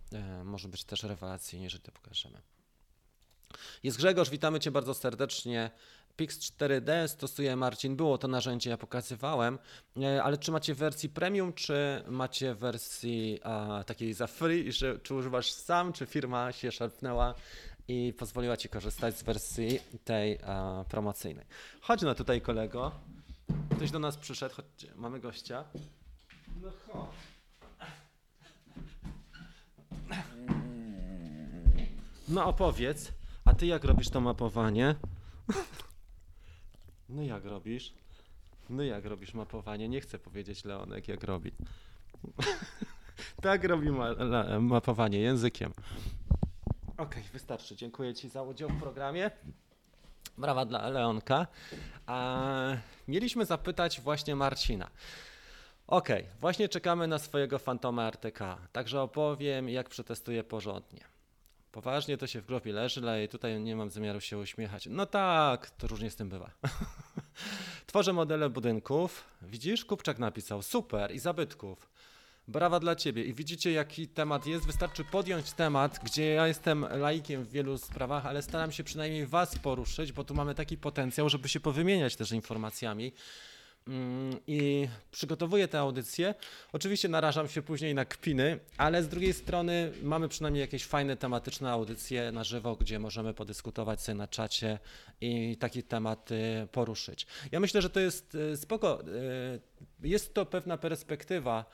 może być też rewelacyjnie, jeżeli to pokażemy. Jest Grzegorz, witamy Cię bardzo serdecznie. Pix 4D stosuje Marcin, było to narzędzie, ja pokazywałem, E, ale czy macie wersji premium, czy macie wersji a, takiej za free, że, czy używasz sam, czy firma się szarpnęła i pozwoliła Ci korzystać z wersji tej a, promocyjnej. Chodź no tutaj kolego, ktoś do nas przyszedł, chodźcie, mamy gościa. No chodź. No opowiedz, a ty jak robisz to mapowanie? No jak robisz? No jak robisz mapowanie? Nie chcę powiedzieć Leonek jak robi. tak robi ma la- mapowanie językiem. Okej, wystarczy. Dziękuję Ci za udział w programie. Brawa dla Leonka. A, mieliśmy zapytać właśnie Marcina. Okej, właśnie czekamy na swojego fantoma RTK, także opowiem jak przetestuję porządnie. Poważnie to się w głowie leży, ale tutaj nie mam zamiaru się uśmiechać. No tak, to różnie z tym bywa. Tworzę modele budynków. Widzisz? Kupczak napisał. Super. I zabytków. Brawa dla ciebie. I widzicie, jaki temat jest. Wystarczy podjąć temat, gdzie ja jestem laikiem w wielu sprawach, ale staram się przynajmniej was poruszyć, bo tu mamy taki potencjał, żeby się powymieniać też informacjami. Mm, I przygotowuję tę audycję. Oczywiście narażam się później na kpiny, ale z drugiej strony mamy przynajmniej jakieś fajne tematyczne audycje na żywo, gdzie możemy podyskutować sobie na czacie i takie tematy poruszyć. Ja myślę, że to jest e, spoko. e, Jest to pewna perspektywa.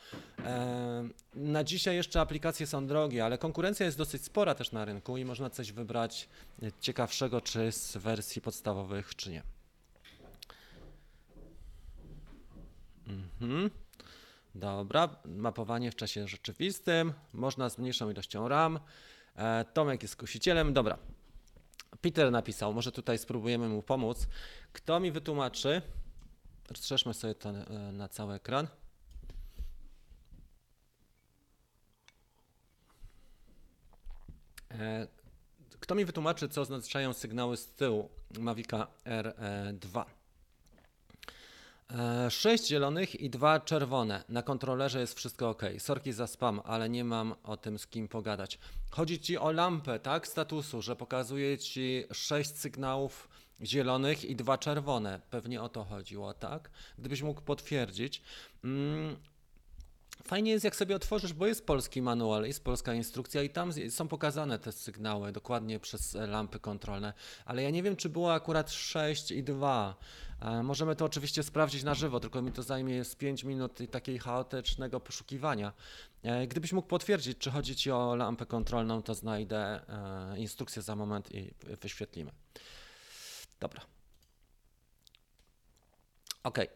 E, Na dzisiaj jeszcze aplikacje są drogie, ale konkurencja jest dosyć spora też na rynku i można coś wybrać ciekawszego, czy z wersji podstawowych, czy nie. Mhm. Dobra, mapowanie w czasie rzeczywistym, można z mniejszą ilością RAM. E, Tomek jest kusicielem, dobra. Peter napisał, może tutaj spróbujemy mu pomóc. Kto mi wytłumaczy? Rozszerzmy sobie to e, na cały ekran. E, Kto mi wytłumaczy, co oznaczają sygnały z tyłu Mavica R2? E, Sześć zielonych i dwa czerwone. Na kontrolerze jest wszystko ok. Sorki za spam, ale nie mam o tym z kim pogadać. Chodzi ci o lampę, tak? Statusu, że pokazuje ci sześć sygnałów zielonych i dwa czerwone. Pewnie o to chodziło, tak? Gdybyś mógł potwierdzić. Mm, Fajnie jest, jak sobie otworzysz, bo jest polski manual, jest polska instrukcja i tam są pokazane te sygnały dokładnie przez e, lampy kontrolne, ale ja nie wiem, czy było akurat 6 i 2. E, Możemy to oczywiście sprawdzić na żywo, tylko mi to zajmie z 5 minut takiej chaotycznego poszukiwania. E, Gdybyś mógł potwierdzić, czy chodzi Ci o lampę kontrolną, to znajdę e, instrukcję za moment i wyświetlimy. Dobra. Okej,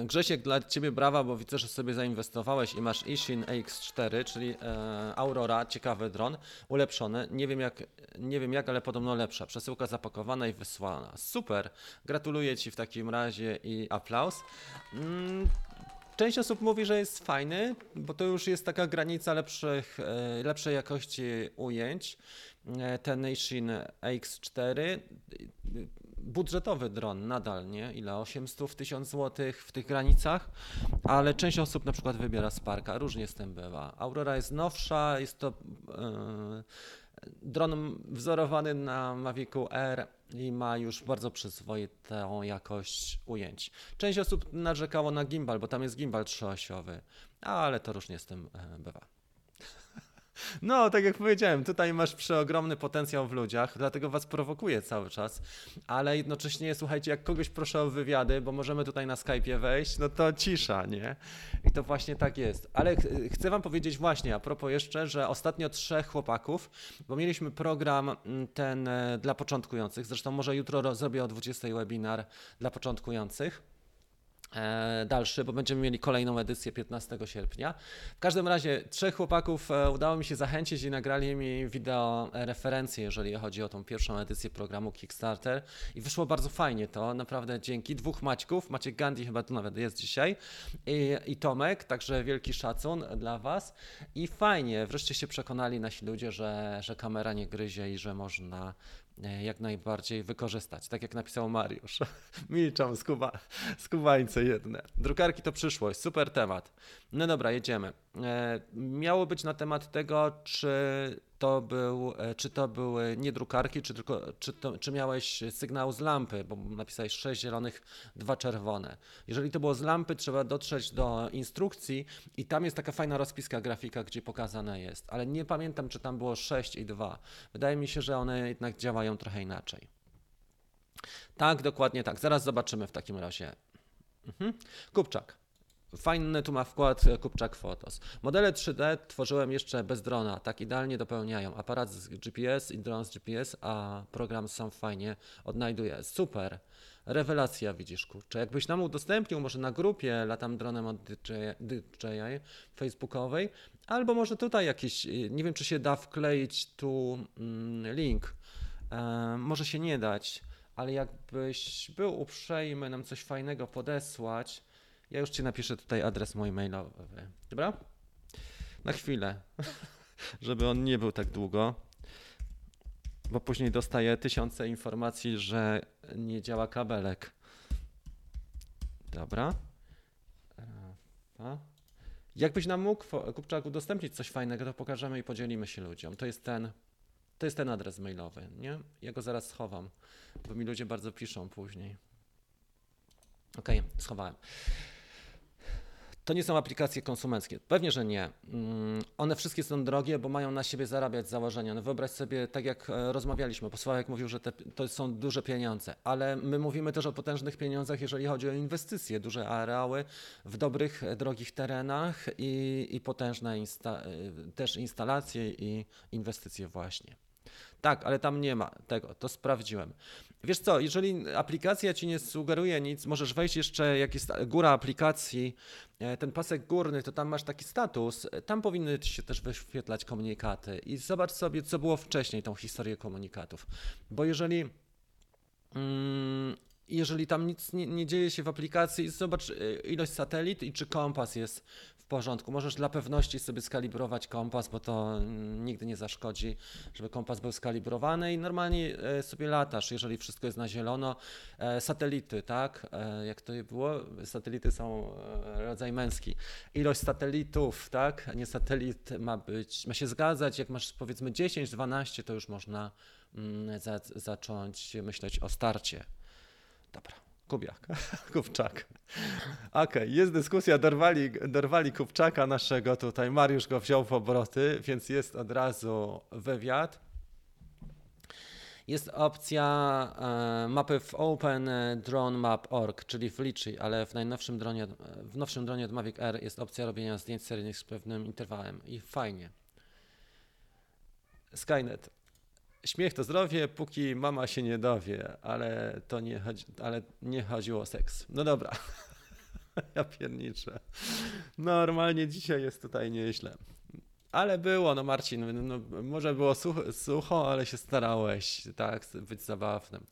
yy, Grzesiek, dla Ciebie brawa, bo widzę, że sobie zainwestowałeś i masz Ishin AX4, czyli e, Aurora, ciekawy dron, ulepszony. Nie wiem, jak, nie wiem jak, ale podobno lepsza. Przesyłka zapakowana i wysłana. Super, gratuluję Ci w takim razie i aplauz. Mm, Część osób mówi, że jest fajny, bo to już jest taka granica lepszych, e, lepszej jakości ujęć. E, Ten Ishin AX4 budżetowy dron nadal, nie? Ile? 800 1000 zł w tych granicach, ale część osób na przykład wybiera Sparka, różnie z tym bywa. Aurora jest nowsza, jest to e, Dron wzorowany na Mavicu R i ma już bardzo przyzwoitą jakość ujęć. Część osób narzekało na gimbal, bo tam jest gimbal trzyosiowy, ale to różnie z tym e, bywa. No, tak jak powiedziałem, tutaj masz przeogromny potencjał w ludziach, dlatego was prowokuje cały czas, ale jednocześnie słuchajcie, jak kogoś proszę o wywiady, bo możemy tutaj na Skype'ie wejść, no to cisza, nie? I to właśnie tak jest. Ale ch chcę wam powiedzieć właśnie, a propos jeszcze, że ostatnio trzech chłopaków, bo mieliśmy program mm, ten e, dla początkujących, zresztą może jutro zrobię o 20 webinar dla początkujących dalszy, bo będziemy mieli kolejną edycję 15 sierpnia. W każdym razie trzech chłopaków e, udało mi się zachęcić i nagrali mi wideo referencje, jeżeli chodzi o tą pierwszą edycję programu Kickstarter i wyszło bardzo fajnie to, naprawdę dzięki. Dwóch Maćków, Maciek Gandhi chyba tu nawet jest dzisiaj i, i Tomek, także wielki szacun dla Was i fajnie, wreszcie się przekonali nasi ludzie, że, że kamera nie gryzie i że można E, jak najbardziej wykorzystać. Tak jak napisał Mariusz. Milczą skuba, skubańce jedne. Drukarki to przyszłość, super temat. No dobra, jedziemy. E, miało być na temat tego, czy to, był, e, czy to były nie drukarki, czy, tylko, czy, to, czy miałeś sygnał z lampy, bo napisałeś 6 zielonych, 2 czerwone. Jeżeli to było z lampy, trzeba dotrzeć do instrukcji i tam jest taka fajna rozpiska grafika, gdzie pokazane jest, ale nie pamiętam, czy tam było 6 i 2. Wydaje mi się, że one jednak działają trochę inaczej. Tak, dokładnie tak. Zaraz zobaczymy w takim razie. Mhm. Kupczak. Fajny tu ma wkład Kupczak Photos. Modele 3D tworzyłem jeszcze bez drona, tak idealnie dopełniają. Aparat z GPS i dron z GPS, a program sam fajnie odnajduje. Super. Rewelacja, widzisz, kurczę. Jakbyś nam udostępnił może na grupie Latam Dronem od DJI facebookowej, albo może tutaj jakiś, e, nie wiem czy się da wkleić tu mm, link. E, może się nie dać, ale jakbyś był uprzejmy nam coś fajnego podesłać, ja już ci napiszę tutaj adres mój mailowy. Dobra? Na chwilę, żeby on nie był tak długo, bo później dostaję tysiące informacji, że nie działa kabelek. Dobra. A. Jakbyś nam mógł, Kupczak, udostępnić coś fajnego, to pokażemy i podzielimy się ludziom. To jest ten, to jest ten adres mailowy, nie? Ja go zaraz schowam, bo mi ludzie bardzo piszą później. Okej, okay, schowałem. To nie są aplikacje konsumenckie. Pewnie, że nie. Mm, one wszystkie są drogie, bo mają na siebie zarabiać założenia. No wyobraź sobie, tak jak e, rozmawialiśmy, bo mówił, że te, to są duże pieniądze, ale my mówimy też o potężnych pieniądzach, jeżeli chodzi o inwestycje, duże areały w dobrych, e, drogich terenach i, i potężne insta e, też instalacje i inwestycje właśnie. Tak, ale tam nie ma tego, to sprawdziłem. Wiesz co, jeżeli aplikacja ci nie sugeruje nic, możesz wejść jeszcze, jak jest góra aplikacji, e, ten pasek górny, to tam masz taki status, tam powinny ci się też wyświetlać komunikaty i zobacz sobie, co było wcześniej, tą historię komunikatów. Bo jeżeli mm, jeżeli tam nic nie, nie, dzieje się w aplikacji, zobacz e, ilość satelit i czy kompas jest w porządku. Możesz dla pewności sobie skalibrować kompas, bo to nigdy nie zaszkodzi, żeby kompas był skalibrowany i normalnie e, sobie latasz, jeżeli wszystko jest na zielono. E, satelity, tak? E, jak to było? Satelity są rodzaj męski. Ilość satelitów, tak? Nie satelit ma być, ma się zgadzać. Jak masz powiedzmy 10, 12, to już można mm, za, zacząć myśleć o starcie. Dobra. Kubiak, Kupczak. Okej, okay, jest dyskusja, dorwali, dorwali Kupczaka naszego tutaj, Mariusz go wziął w obroty, więc jest od razu wywiad. Jest opcja e, mapy w OpenDroneMap.org, czyli w Liczy, ale w najnowszym dronie, w nowszym dronie od Mavic Air jest opcja robienia zdjęć seryjnych z pewnym interwałem i fajnie. Skynet. Śmiech to zdrowie, póki mama się nie dowie, ale to nie, chodzi, ale nie chodziło o seks. No dobra. ja pierniczę. Normalnie dzisiaj jest tutaj nieźle. Ale było, no Marcin, no, może było sucho, sucho, ale się starałeś, tak, być zabawnym.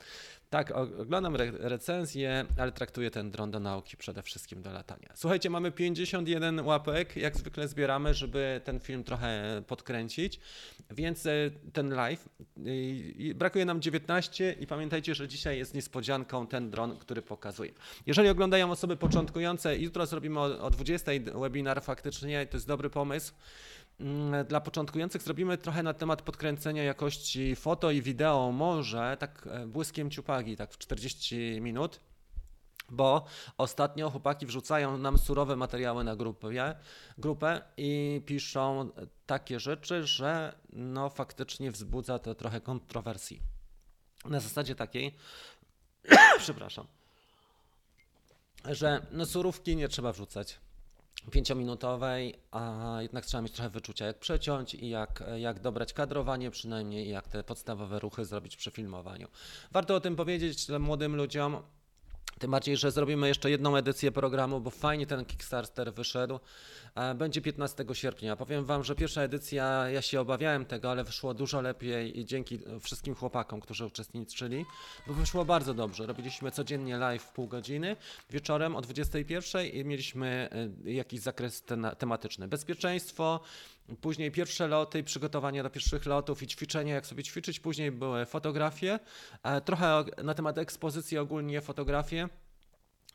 Tak, oglądam re recenzję, ale traktuję ten dron do nauki przede wszystkim do latania. Słuchajcie, mamy 51 łapek, jak zwykle zbieramy, żeby ten film trochę podkręcić, więc e, ten live, brakuje nam 19 i pamiętajcie, że dzisiaj jest niespodzianką ten dron, który pokazuję. Jeżeli oglądają osoby początkujące, jutro zrobimy o, o 20 webinar faktycznie, to jest dobry pomysł, dla początkujących zrobimy trochę na temat podkręcenia jakości foto i wideo, może tak e, błyskiem ciupagi, tak w 40 minut. Bo ostatnio chłopaki wrzucają nam surowe materiały na grupie, grupę i piszą takie rzeczy, że no faktycznie wzbudza to trochę kontrowersji. Na zasadzie takiej, przepraszam, że no surówki nie trzeba wrzucać pięciominutowej, a jednak trzeba mieć trochę wyczucia, jak przeciąć i jak, jak dobrać kadrowanie przynajmniej i jak te podstawowe ruchy zrobić przy filmowaniu. Warto o tym powiedzieć młodym ludziom, tym bardziej, że zrobimy jeszcze jedną edycję programu, bo fajnie ten Kickstarter wyszedł. E, będzie 15 sierpnia. Powiem Wam, że pierwsza edycja, ja się obawiałem tego, ale wyszło dużo lepiej i dzięki wszystkim chłopakom, którzy uczestniczyli, bo wyszło bardzo dobrze. Robiliśmy codziennie live pół godziny, wieczorem o 21 i mieliśmy e, jakiś zakres tematyczny. Bezpieczeństwo, Później pierwsze loty, przygotowania do pierwszych lotów i ćwiczenia, jak sobie ćwiczyć. Później były fotografie, e, trochę na temat ekspozycji ogólnie fotografie.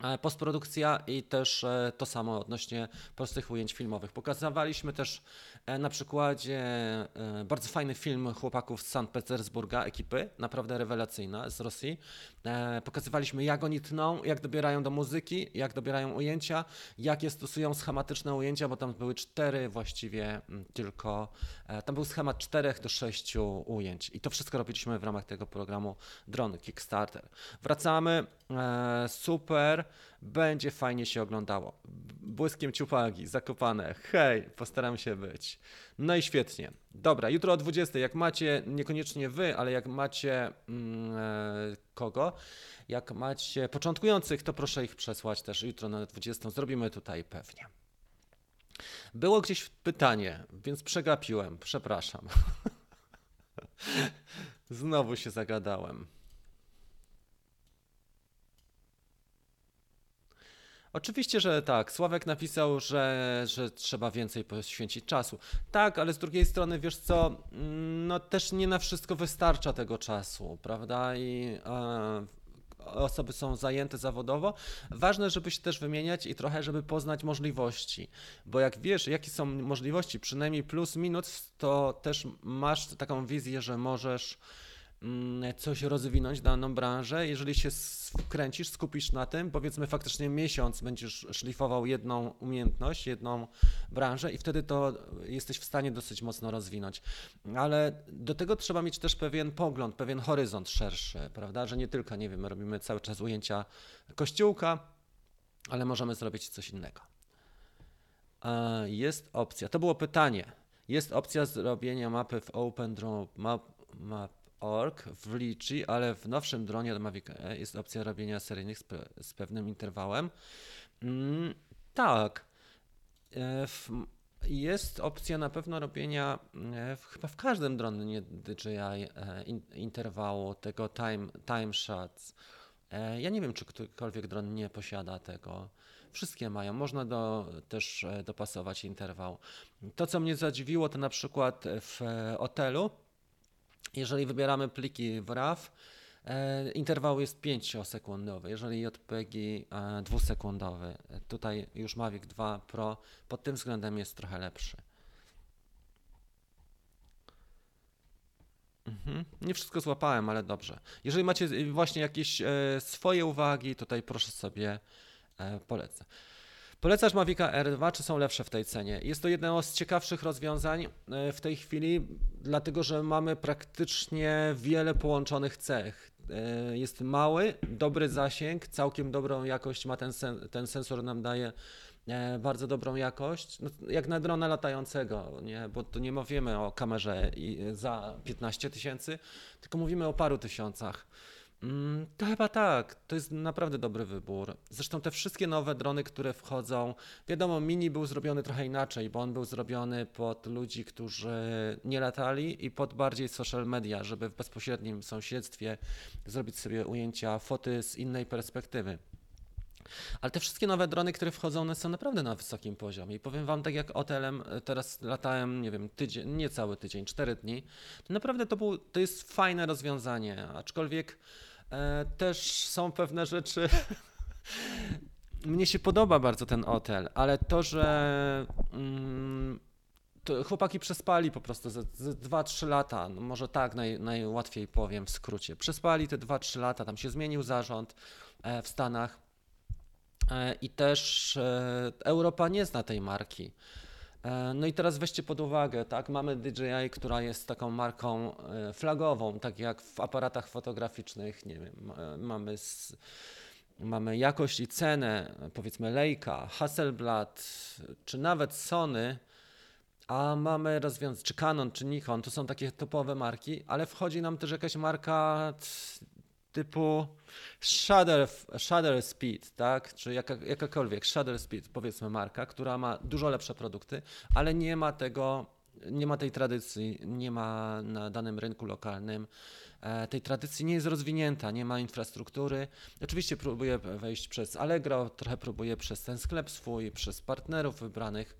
E, postprodukcja i też e, to samo odnośnie prostych ujęć filmowych. Pokazywaliśmy też e, na przykładzie bardzo fajny film chłopaków z Sankt Petersburga, ekipy, naprawdę rewelacyjna z Rosji. Pokazywaliśmy jak oni tną, jak dobierają do muzyki, jak dobierają ujęcia, jakie stosują schematyczne ujęcia, bo tam były cztery właściwie tylko, tam był schemat czterech do sześciu ujęć i to wszystko robiliśmy w ramach tego programu Drone Kickstarter. Wracamy, super, będzie fajnie się oglądało. Błyskiem ciupagi, zakopane. Hej, postaram się być. No i świetnie. Dobra, jutro o 20. Jak macie, niekoniecznie wy, ale jak macie mm, e, kogo? Jak macie początkujących, to proszę ich przesłać też jutro na 20. Zrobimy tutaj pewnie. Było gdzieś pytanie, więc przegapiłem. Przepraszam. Znowu się zagadałem. Oczywiście, że tak. Sławek napisał, że, że trzeba więcej poświęcić czasu. Tak, ale z drugiej strony, wiesz co, mm, no też nie na wszystko wystarcza tego czasu, prawda? I e, osoby są zajęte zawodowo. Ważne, żeby się też wymieniać i trochę, żeby poznać możliwości. Bo jak wiesz, jakie są możliwości, przynajmniej plus, minus, to też masz taką wizję, że możesz coś rozwinąć daną branżę, jeżeli się wkręcisz, skupisz na tym, powiedzmy faktycznie miesiąc będziesz szlifował jedną umiejętność, jedną branżę i wtedy to jesteś w stanie dosyć mocno rozwinąć. Ale do tego trzeba mieć też pewien pogląd, pewien horyzont szerszy, prawda, że nie tylko, nie wiem, robimy cały czas ujęcia kościółka, ale możemy zrobić coś innego. Jest opcja, to było pytanie. Jest opcja zrobienia mapy w OpenDraw Map, map org w Litchi, ale w nowszym dronie od Mavic e jest opcja robienia seryjnych z, pe z pewnym interwałem. Mm, tak. E, jest opcja na pewno robienia e, w, chyba w każdym dronie DJI e, in, interwału tego time, time shots. E, ja nie wiem, czy którykolwiek dron nie posiada tego. Wszystkie mają. Można do, też e, dopasować interwał. To, co mnie zadziwiło, to na przykład w hotelu jeżeli wybieramy pliki w RAW, e, interwał jest 5-sekundowy, jeżeli JPG e, 2-sekundowy. Tutaj już Mavic 2 Pro pod tym względem jest trochę lepszy. Mhm. Nie wszystko złapałem, ale dobrze. Jeżeli macie właśnie jakieś e, swoje uwagi, tutaj proszę sobie e, polecę. Polecasz Mavica R2, czy są lepsze w tej cenie? Jest to jedno z ciekawszych rozwiązań e, w tej chwili, dlatego że mamy praktycznie wiele połączonych cech. E, jest mały, dobry zasięg, całkiem dobrą jakość ma ten, sen, ten sensor, nam daje e, bardzo dobrą jakość, no, jak na drona latającego, nie? bo tu nie mówimy o kamerze za 15 tysięcy, tylko mówimy o paru tysiącach. Mm, to chyba tak, to jest naprawdę dobry wybór. Zresztą te wszystkie nowe drony, które wchodzą, wiadomo, Mini był zrobiony trochę inaczej, bo on był zrobiony pod ludzi, którzy nie latali i pod bardziej social media, żeby w bezpośrednim sąsiedztwie zrobić sobie ujęcia, foty z innej perspektywy. Ale te wszystkie nowe drony, które wchodzą, one są naprawdę na wysokim poziomie. I powiem Wam, tak jak OTL-em e, teraz latałem, nie wiem, tydzień, nie cały tydzień, cztery dni, naprawdę to, był, to jest fajne rozwiązanie, aczkolwiek też są pewne rzeczy. Mnie się podoba bardzo ten hotel, ale to, że mm, to chłopaki przespali po prostu ze, ze 2-3 lata, no może tak naj, najłatwiej powiem w skrócie. Przespali te 2-3 lata, tam się zmienił zarząd e, w Stanach e, i też e, Europa nie zna tej marki. E, No i teraz weźcie pod uwagę, tak, mamy DJI, która jest taką marką e, flagową, tak jak w aparatach fotograficznych, nie wiem, e, mamy, s- mamy jakość i cenę, powiedzmy Leica, Hasselblad, czy nawet Sony, a mamy rozwiązania, czy Canon, czy Nikon, to są takie topowe marki, ale wchodzi nam też jakaś marka typu Shutter, Shutter Speed, tak? Czy jaka, jakakolwiek Shutter Speed, powiedzmy marka, która ma dużo lepsze produkty, ale nie ma tego, nie ma tej tradycji, nie ma na danym rynku lokalnym. e, Tej tradycji nie jest rozwinięta, nie ma infrastruktury. Oczywiście próbuje wejść przez Allegro, trochę próbuje przez ten sklep swój, przez partnerów wybranych.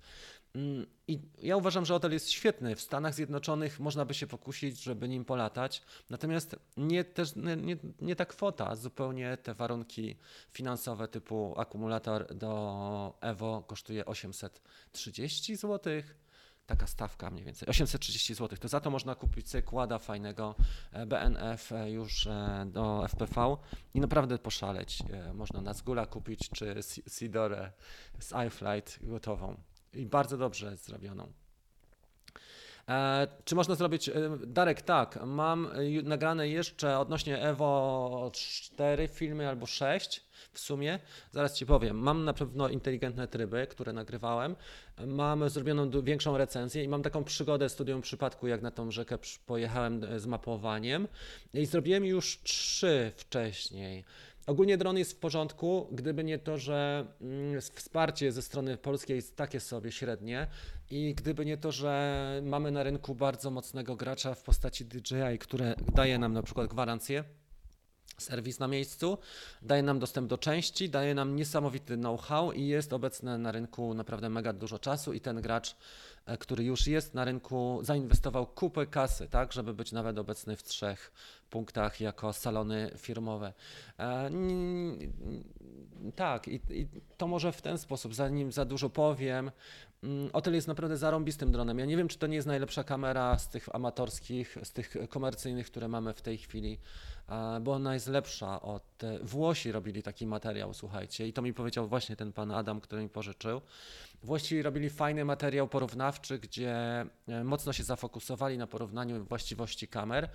Mm, I ja uważam, że hotel jest świetny. W Stanach Zjednoczonych można by się pokusić, żeby nim polatać. Natomiast nie, też, nie, nie, ta kwota, zupełnie te warunki finansowe typu akumulator do Evo kosztuje 830 zł. Taka stawka mniej więcej, 830 zł. To za to można kupić kłada fajnego e, BNF e, już e, do FPV i naprawdę poszaleć. Można na Zgula kupić czy Si- Sidorę z iFlight gotową i bardzo dobrze zrobioną. E, czy można zrobić? e, Darek, tak. Mam nagrane jeszcze odnośnie Evo 4 filmy albo 6 w sumie. Zaraz ci powiem. Mam na pewno inteligentne tryby, które nagrywałem. Mam zrobioną większą recenzję i mam taką przygodę studium przypadku, jak na tą rzekę pojechałem e, z mapowaniem. I zrobiłem już trzy wcześniej. Ogólnie dron jest w porządku, gdyby nie to, że mm, wsparcie ze strony polskiej jest takie sobie średnie i gdyby nie to, że mamy na rynku bardzo mocnego gracza w postaci DJI, które daje nam na przykład gwarancję, serwis na miejscu, daje nam dostęp do części, daje nam niesamowity know-how i jest obecny na rynku naprawdę mega dużo czasu i ten gracz, który już jest na rynku, zainwestował kupę kasy, tak, żeby być nawet obecny w trzech punktach jako salony firmowe. E, tak, i, i to może w ten sposób, zanim za dużo powiem, mm, Otel jest naprawdę zarąbistym dronem. Ja nie wiem, czy to nie jest najlepsza kamera z tych amatorskich, z tych komercyjnych, które mamy w tej chwili, bo ona jest lepsza od... e, Włosi robili taki materiał, słuchajcie, i to mi powiedział właśnie ten pan Adam, który mi pożyczył. Włosi robili fajny materiał porównawczy, gdzie e, mocno się zafokusowali na porównaniu właściwości kamer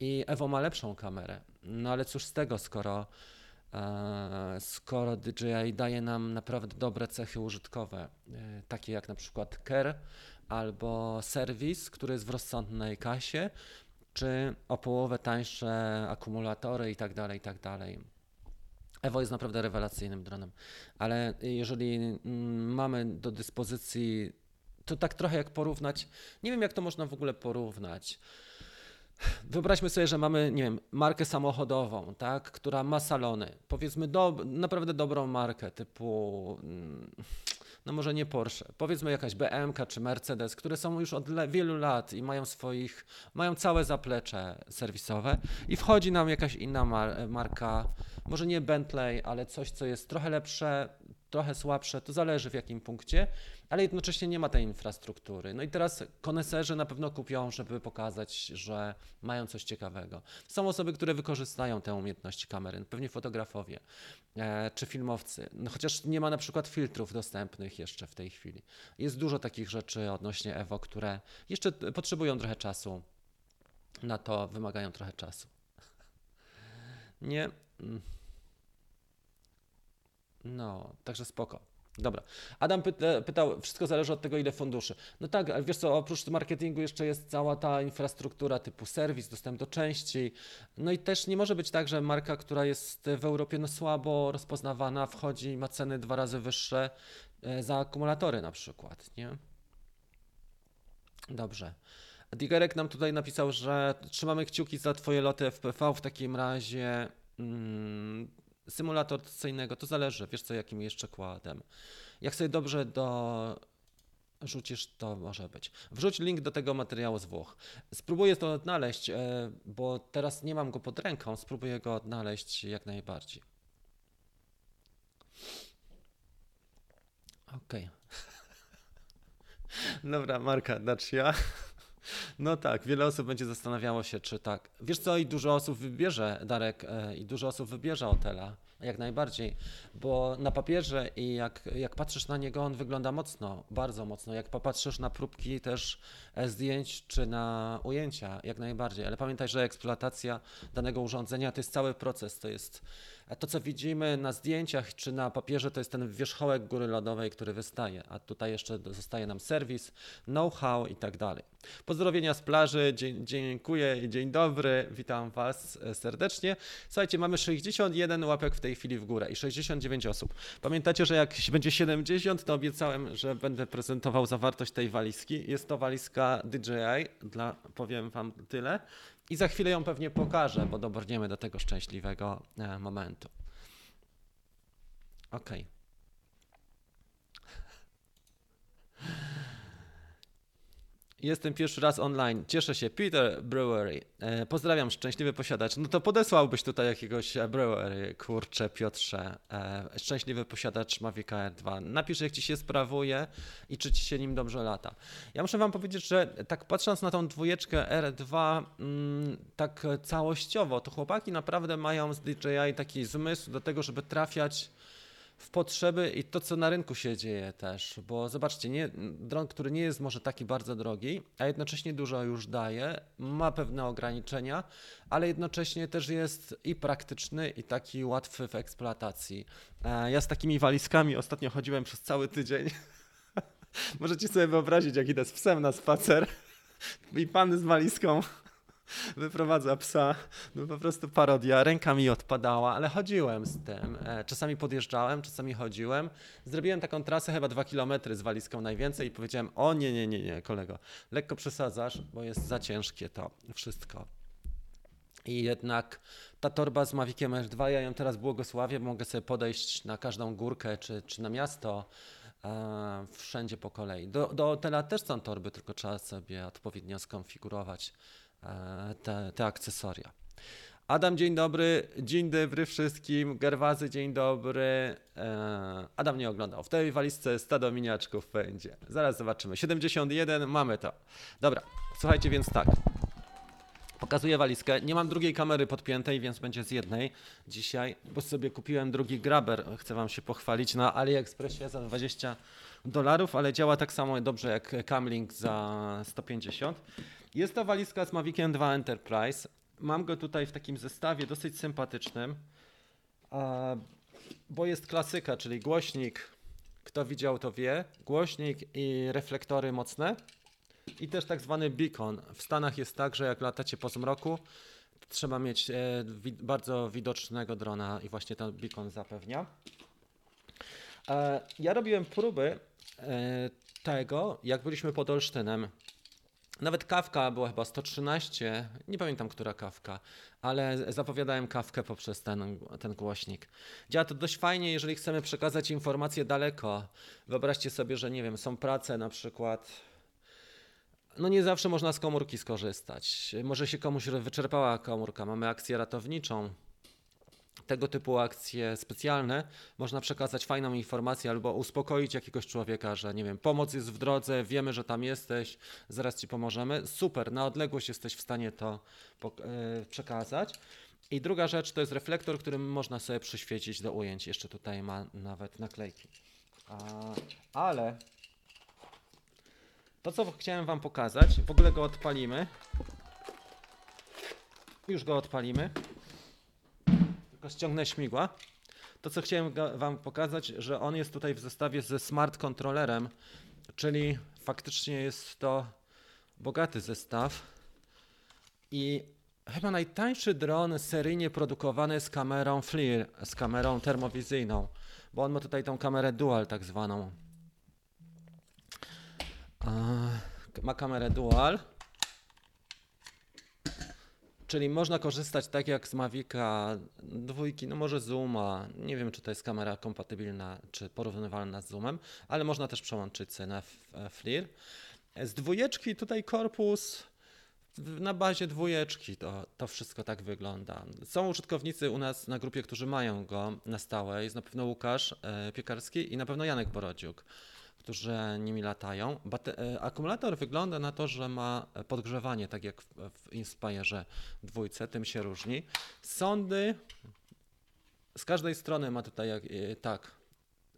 i Evo ma lepszą kamerę. No ale cóż z tego, skoro, e, skoro DJI daje nam naprawdę dobre cechy użytkowe, e, takie jak na przykład Care albo serwis, który jest w rozsądnej kasie, czy o połowę tańsze akumulatory i dalej, i tak dalej. Evo jest naprawdę rewelacyjnym dronem, ale jeżeli mm, mamy do dyspozycji, to tak trochę jak porównać, nie wiem jak to można w ogóle porównać. Wyobraźmy sobie, że mamy, nie wiem, markę samochodową, tak, która ma salony. Powiedzmy do, naprawdę dobrą markę typu, mm, no może nie Porsche, powiedzmy jakaś BMK czy Mercedes, które są już od wielu lat i mają swoich, mają całe zaplecze serwisowe i wchodzi nam jakaś inna mar- marka, może nie Bentley, ale coś, co jest trochę lepsze, trochę słabsze, to zależy w jakim punkcie, ale jednocześnie nie ma tej infrastruktury. No i teraz koneserzy na pewno kupią, żeby pokazać, że mają coś ciekawego. Są osoby, które wykorzystają tę umiejętność kamery, pewnie fotografowie e, czy filmowcy, no chociaż nie ma na przykład filtrów dostępnych jeszcze w tej chwili. Jest dużo takich rzeczy odnośnie Evo, które jeszcze potrzebują trochę czasu. Na to wymagają trochę czasu. Nie. No, także spoko. Dobra. Adam pyta, pytał, wszystko zależy od tego, ile funduszy. No tak, ale wiesz co, oprócz marketingu jeszcze jest cała ta infrastruktura typu serwis, dostęp do części. No i też nie może być tak, że marka, która jest w Europie no słabo rozpoznawana, wchodzi i ma ceny dwa razy wyższe e, za akumulatory na przykład, nie? Dobrze. Digerek nam tutaj napisał, że trzymamy kciuki za Twoje loty FPV. W takim razie mm, symulator tradycyjnego to zależy, wiesz co, jakim jeszcze kładem. Jak sobie dobrze do rzucisz, to może być. Wrzuć link do tego materiału z Włoch. Spróbuję to odnaleźć, e, bo teraz nie mam go pod ręką. Spróbuję go odnaleźć jak najbardziej. Okej. Dobra, marka Dacia. No tak, wiele osób będzie zastanawiało się, czy tak. Wiesz co, i dużo osób wybierze, Darek, e, i dużo osób wybierze Otela, jak najbardziej, bo na papierze i jak, jak patrzysz na niego, on wygląda mocno, bardzo mocno. Jak popatrzysz na próbki też e, zdjęć czy na ujęcia, jak najbardziej. Ale pamiętaj, że eksploatacja danego urządzenia to jest cały proces, to jest to, co widzimy na zdjęciach czy na papierze, to jest ten wierzchołek góry lodowej, który wystaje, a tutaj jeszcze zostaje nam serwis, know-how i tak dalej. Pozdrowienia z plaży, Dzie dziękuję, dzień dobry, witam Was e, serdecznie. Słuchajcie, mamy 61 łapek w tej chwili w górę i 69 osób. Pamiętacie, że jak będzie 70, to obiecałem, że będę prezentował zawartość tej walizki. Jest to walizka DJI, dla, powiem Wam tyle. I za chwilę ją pewnie pokażę, bo dobrniemy do tego szczęśliwego e, momentu. Ok. Jestem pierwszy raz online. Cieszę się. Peter Brewery. E, pozdrawiam, szczęśliwy posiadacz. No to podesłałbyś tutaj jakiegoś e, brewery, kurczę, Piotrze. E, szczęśliwy posiadacz Mavic Air 2. Napisz, jak ci się sprawuje i czy ci się nim dobrze lata. Ja muszę wam powiedzieć, że tak patrząc na tą dwójeczkę R2, mm, tak całościowo, to chłopaki naprawdę mają z DJI taki zmysł do tego, żeby trafiać w potrzeby i to, co na rynku się dzieje też, bo zobaczcie, nie, dron, który nie jest może taki bardzo drogi, a jednocześnie dużo już daje, ma pewne ograniczenia, ale jednocześnie też jest i praktyczny, i taki łatwy w eksploatacji. E, ja z takimi walizkami ostatnio chodziłem przez cały tydzień. Możecie sobie wyobrazić, jak idę z psem na spacer i pan z walizką wyprowadza psa. No po prostu parodia. Ręka mi odpadała, ale chodziłem z tym. E, czasami podjeżdżałem, czasami chodziłem. Zrobiłem taką trasę chyba dwa kilometry z walizką najwięcej i powiedziałem, o nie, nie, nie, nie, kolego, lekko przesadzasz, bo jest za ciężkie to wszystko. I jednak ta torba z Maviciem R2, ja ją teraz błogosławię, mogę sobie podejść na każdą górkę czy, czy na miasto, e, wszędzie po kolei. Do, do hotela też są torby, tylko trzeba sobie odpowiednio skonfigurować te, te akcesoria. Adam, dzień dobry, dzień dobry wszystkim, Gerwazy, dzień dobry. E, Adam nie oglądał. W tej walizce stado miniaczków będzie. Zaraz zobaczymy. 71, mamy to. Dobra, słuchajcie więc tak. Pokazuję walizkę. Nie mam drugiej kamery podpiętej, więc będzie z jednej dzisiaj, bo sobie kupiłem drugi graber. Chcę Wam się pochwalić na AliExpressie za 20 dolarów, ale działa tak samo dobrze jak Camlink za 150. Jest to walizka z Maviciem 2 Enterprise. Mam go tutaj w takim zestawie dosyć sympatycznym, bo jest klasyka, czyli głośnik, kto widział to wie, głośnik i reflektory mocne i też tak zwany beacon. W Stanach jest tak, że jak latacie po zmroku, trzeba mieć e, bardzo widocznego drona i właśnie ten beacon zapewnia. E, ja robiłem próby e, tego, jak byliśmy pod Olsztynem nawet kawka była chyba 113, nie pamiętam która kawka, ale zapowiadałem kawkę poprzez ten, ten głośnik. Działa to dość fajnie, jeżeli chcemy przekazać informacje daleko. Wyobraźcie sobie, że nie wiem, są prace na przykład. No nie zawsze można z komórki skorzystać. Może się komuś wyczerpała komórka, mamy akcję ratowniczą, tego typu akcje specjalne można przekazać fajną informację albo uspokoić jakiegoś człowieka, że nie wiem, pomoc jest w drodze, wiemy, że tam jesteś, zaraz ci pomożemy. Super, na odległość jesteś w stanie to e, przekazać. I druga rzecz to jest reflektor, którym można sobie przyświecić do ujęć. Jeszcze tutaj ma nawet naklejki. Ale to, co chciałem Wam pokazać, w ogóle go odpalimy. Już go odpalimy tylko ściągnę śmigła. To, co chciałem Wam pokazać, że on jest tutaj w zestawie ze smart kontrolerem, czyli faktycznie jest to bogaty zestaw. I chyba najtańszy dron seryjnie produkowany z kamerą FLIR, z kamerą termowizyjną, bo on ma tutaj tą kamerę dual tak zwaną. Ma kamerę dual. Czyli można korzystać tak jak z Mavica dwójki, no może Zooma, nie wiem czy to jest kamera kompatybilna czy porównywalna z Zoomem, ale można też przełączyć sobie na FLIR. Z dwójeczki tutaj korpus na bazie dwójeczki to, to wszystko tak wygląda. Są użytkownicy u nas na grupie, którzy mają go na stałe. Jest na pewno Łukasz e, Piekarski i na pewno Janek Borodziuk którzy nimi latają. Bate- akumulator wygląda na to, że ma podgrzewanie, tak jak w, w Inspire dwójce, tym się różni. Sądy z każdej strony ma tutaj jak, e, tak,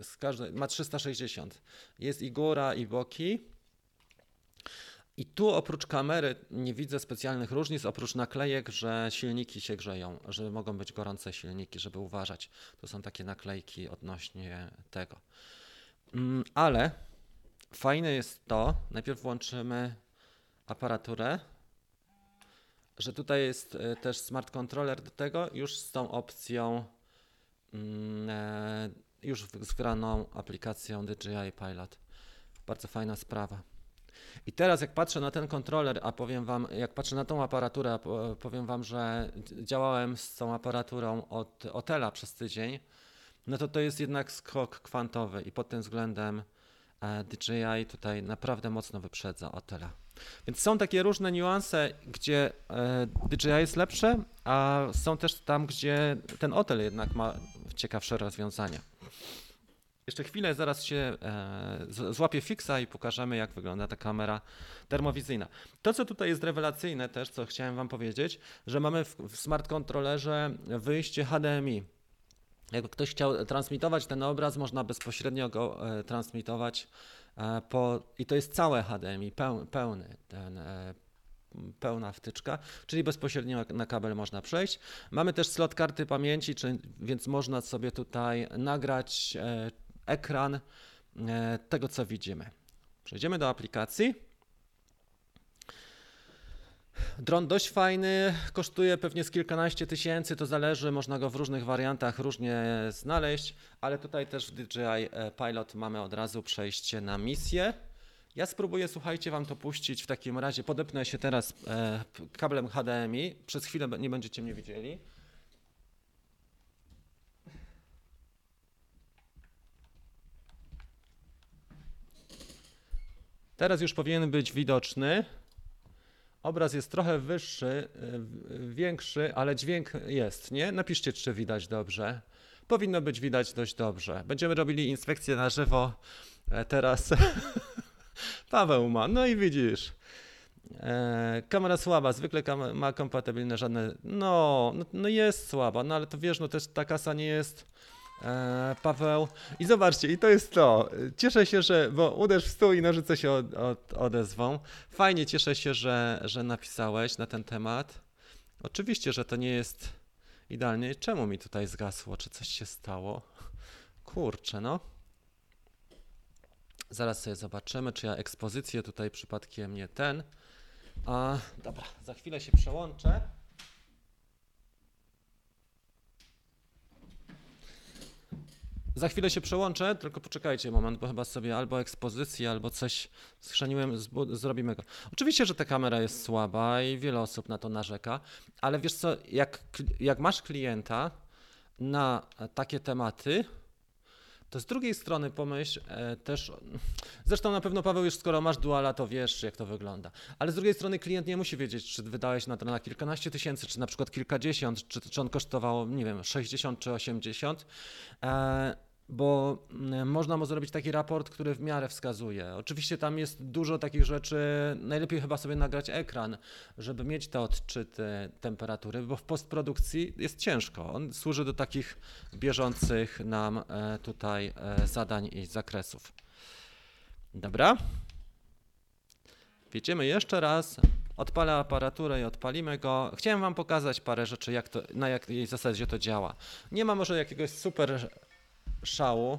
z każdej, ma 360. Jest i góra, i boki. I tu oprócz kamery nie widzę specjalnych różnic, oprócz naklejek, że silniki się grzeją, że mogą być gorące silniki, żeby uważać. To są takie naklejki odnośnie tego. Mm, Ale fajne jest to, najpierw włączymy aparaturę, że tutaj jest e, też smart controller do tego, już z tą opcją, mm, e, już zgraną aplikacją DJI Pilot. Bardzo fajna sprawa. I teraz jak patrzę na ten kontroler, a powiem wam, jak patrzę na tą aparaturę, powiem wam, że działałem z tą aparaturą od Otela przez tydzień, no to to jest jednak skok kwantowy i pod tym względem e, DJI tutaj naprawdę mocno wyprzedza Otela. Więc są takie różne niuanse, gdzie e, DJI jest lepsze, a są też tam, gdzie ten Otel jednak ma ciekawsze rozwiązania. Jeszcze chwilę, zaraz się e, złapię fixa i pokażemy, jak wygląda ta kamera termowizyjna. To, co tutaj jest rewelacyjne też, co chciałem Wam powiedzieć, że mamy w, w smart kontrolerze wyjście HDMI. Jakby ktoś chciał transmitować ten obraz, można bezpośrednio go e, transmitować e, po, i to jest całe HDMI, peł, pełny ten, e, pełna wtyczka, czyli bezpośrednio na- kabel można przejść. Mamy też slot karty pamięci, więc można sobie tutaj nagrać ekran tego, co widzimy. Przejdziemy do aplikacji. Dron dość fajny, kosztuje pewnie z kilkanaście tysięcy, to zależy, można go w różnych wariantach różnie znaleźć, ale tutaj też w DJI e, Pilot mamy od razu przejście na misję. Ja spróbuję, słuchajcie, Wam to puścić w takim razie. Podepnę się teraz e, kablem HDMI. Przez chwilę nie będziecie mnie widzieli. Teraz już powinien być widoczny. Obraz jest trochę wyższy, w- większy, ale dźwięk jest, nie? Napiszcie, czy widać dobrze. Powinno być widać dość dobrze. Będziemy robili inspekcję na żywo e, teraz. Paweł ma, no i widzisz. E, kamera słaba, zwykle ma kompatybilne żadne. No, no, no jest słaba, no ale to wiesz, no też ta kasa nie jest. E, Paweł. I zobaczcie, i to jest to. Cieszę się, że. Bo uderz w stół i nożyce się od, od, odezwą. Fajnie, cieszę się, że, że napisałeś na ten temat. Oczywiście, że to nie jest idealnie. Czemu mi tutaj zgasło? Czy coś się stało? Kurczę, no. Zaraz sobie zobaczymy, czy ja ekspozycję tutaj przypadkiem nie ten. A, dobra, za chwilę się przełączę. Za chwilę się przełączę, tylko poczekajcie moment, bo chyba sobie albo ekspozycję, albo coś schrzaniłem, zrobimy go. Oczywiście, że ta kamera jest słaba i wiele osób na to narzeka, ale wiesz co, jak, jak masz klienta na takie tematy, to z drugiej strony pomyśl e, też, zresztą na pewno Paweł już skoro masz duala, to wiesz jak to wygląda, ale z drugiej strony klient nie musi wiedzieć, czy wydałeś na to na kilkanaście tysięcy, czy na przykład kilkadziesiąt, czy, czy on kosztował, nie wiem, 60 czy 80, e, bo mm, można mu zrobić taki raport, który w miarę wskazuje. Oczywiście tam jest dużo takich rzeczy, najlepiej chyba sobie nagrać ekran, żeby mieć te odczyty temperatury, bo w postprodukcji jest ciężko. On służy do takich bieżących nam e, tutaj e, zadań i zakresów. Dobra. Wjedziemy jeszcze raz. Odpalę aparaturę i odpalimy go. Chciałem Wam pokazać parę rzeczy, jak to, na jakiej zasadzie to działa. Nie ma może jakiegoś super szału.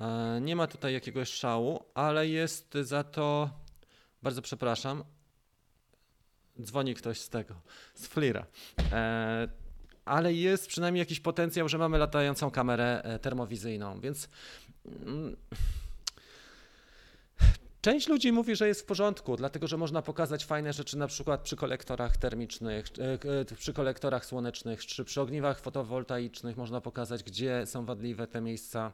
E, Nie ma tutaj jakiegoś szału, ale jest za to. Bardzo przepraszam. Dzwoni ktoś z tego, z Flira. E, ale jest przynajmniej jakiś potencjał, że mamy latającą kamerę e, termowizyjną, więc. mm, Część ludzi mówi, że jest w porządku, dlatego że można pokazać fajne rzeczy na przykład przy kolektorach termicznych, e, e, przy kolektorach słonecznych, czy przy ogniwach fotowoltaicznych można pokazać, gdzie są wadliwe te miejsca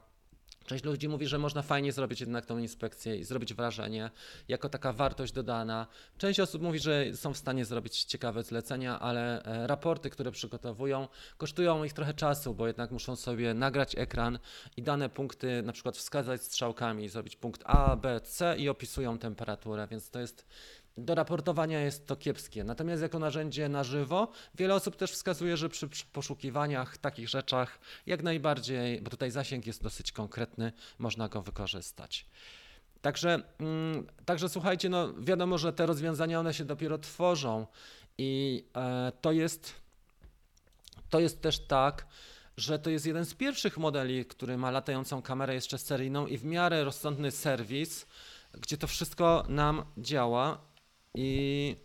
Część ludzi mówi, że można fajnie zrobić jednak tą inspekcję i zrobić wrażenie, jako taka wartość dodana. Część osób mówi, że są w stanie zrobić ciekawe zlecenia, ale e, raporty, które przygotowują, kosztują ich trochę czasu, bo jednak muszą sobie nagrać ekran i dane punkty na przykład wskazać strzałkami, zrobić punkt A, B, C i opisują temperaturę, więc to jest do raportowania jest to kiepskie. Natomiast jako narzędzie na żywo, wiele osób też wskazuje, że przy, poszukiwaniach, takich rzeczach, jak najbardziej, bo tutaj zasięg jest dosyć konkretny, można go wykorzystać. Także, mm, także słuchajcie, no wiadomo, że te rozwiązania one się dopiero tworzą i e, to jest to jest też tak, że to jest jeden z pierwszych modeli, który ma latającą kamerę jeszcze seryjną i w miarę rozsądny serwis, gdzie to wszystko nam działa i,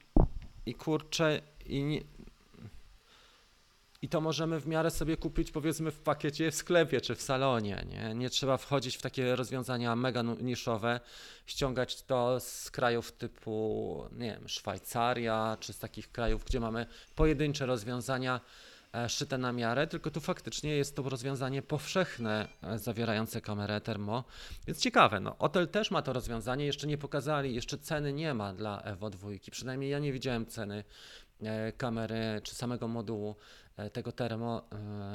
i kurczę, i, nie- i to możemy w miarę sobie kupić powiedzmy w pakiecie w sklepie czy w salonie. Nie, nie trzeba wchodzić w takie rozwiązania mega niszowe, ściągać to z krajów typu, nie wiem, Szwajcaria, czy z takich krajów, gdzie mamy pojedyncze rozwiązania szyte na miarę, tylko tu faktycznie jest to rozwiązanie powszechne, e, zawierające kamerę termo, więc ciekawe, no Otel też ma to rozwiązanie, jeszcze nie pokazali, jeszcze ceny nie ma dla Evo 2, przynajmniej ja nie widziałem ceny e, kamery czy samego modułu e, tego termo,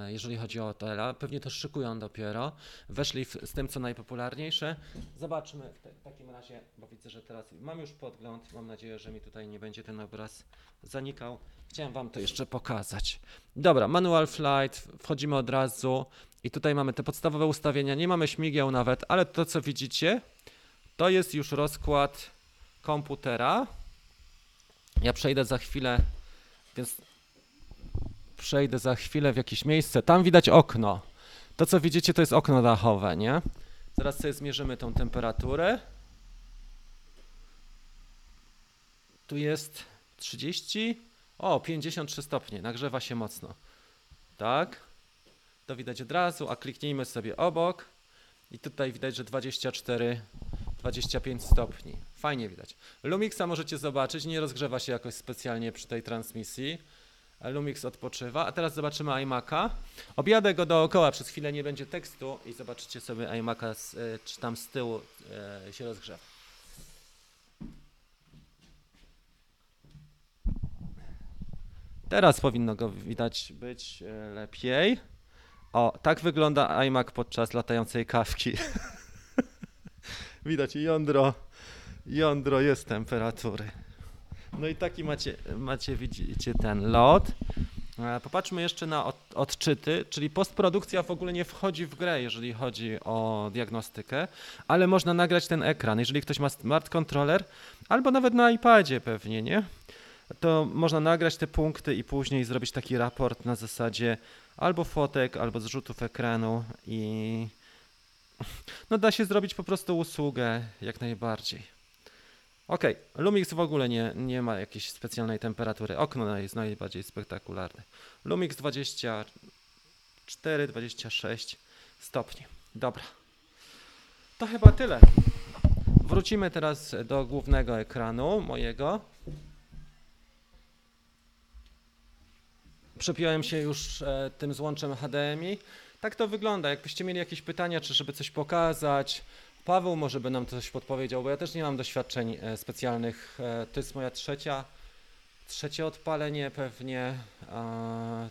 e, jeżeli chodzi o Otela, pewnie to szykują dopiero, weszli w, z tym co najpopularniejsze, zobaczmy w, te, w takim razie, bo widzę, że teraz mam już podgląd, mam nadzieję, że mi tutaj nie będzie ten obraz zanikał, chciałem Wam to jeszcze pokazać. Dobra, manual flight, wchodzimy od razu. I tutaj mamy te podstawowe ustawienia, nie mamy śmigieł nawet, ale to co widzicie, to jest już rozkład komputera. Ja przejdę za chwilę, więc przejdę za chwilę w jakieś miejsce. Tam widać okno. To co widzicie to jest okno dachowe, nie? Zaraz sobie zmierzymy tą temperaturę. Tu jest 30, o 53 stopnie, nagrzewa się mocno. Tak? To widać od razu, a kliknijmy sobie obok i tutaj widać, że 24, 25 stopni. Fajnie widać. Lumixa możecie zobaczyć, nie rozgrzewa się jakoś specjalnie przy tej transmisji. Lumix odpoczywa, a teraz zobaczymy iMac'a. Objadę go dookoła, przez chwilę nie będzie tekstu i zobaczycie sobie iMac'a, y, czy tam z tyłu y, się rozgrzewa. Teraz powinno go widać być y, lepiej. O, tak wygląda iMac podczas latającej kawki. Widać jądro, jądro jest temperatury. No i taki macie, macie widzicie ten lot. E, Popatrzmy jeszcze na od, odczyty, czyli postprodukcja w ogóle nie wchodzi w grę, jeżeli chodzi o diagnostykę, ale można nagrać ten ekran. Jeżeli ktoś ma smart controller, albo nawet na iPadzie pewnie, nie? To można nagrać te punkty i później zrobić taki raport na zasadzie albo fotek, albo zrzutów ekranu i no da się zrobić po prostu usługę jak najbardziej. Okej, Lumix w ogóle nie, nie ma jakiejś specjalnej temperatury. Okno jest najbardziej spektakularne. Lumix 24, 26 stopni. Dobra. To chyba tyle. Wrócimy teraz do głównego ekranu mojego. Przepiąłem się już e, tym złączem HDMI. Tak to wygląda. Jakbyście mieli jakieś pytania, czy żeby coś pokazać, Paweł może by nam coś podpowiedział, bo ja też nie mam doświadczeń e, specjalnych. E, to jest moja trzecia, trzecie odpalenie pewnie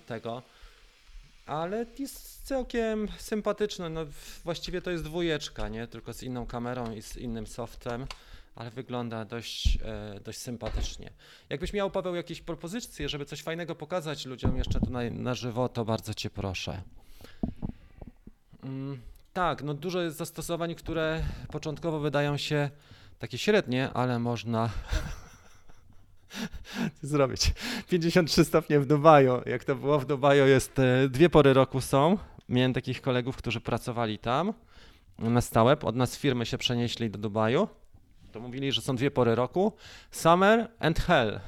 tego. Ale jest całkiem sympatyczne. No, właściwie to jest dwójeczka, nie? Tylko z inną kamerą i z innym softem, ale wygląda dość, e, dość sympatycznie. Jakbyś miał, Paweł, jakieś propozycje, żeby coś fajnego pokazać ludziom jeszcze tutaj na żywo, to bardzo Cię proszę. Mm, tak, no dużo jest zastosowań, które początkowo wydają się takie średnie, ale można zrobić. 53 stopnie w Dubaju. Jak to było w Dubaju, jest e, dwie pory roku są. Miałem takich kolegów, którzy pracowali tam na stałe. Od nas firmy się przenieśli do Dubaju. To mówili, że są dwie pory roku. Summer and hell.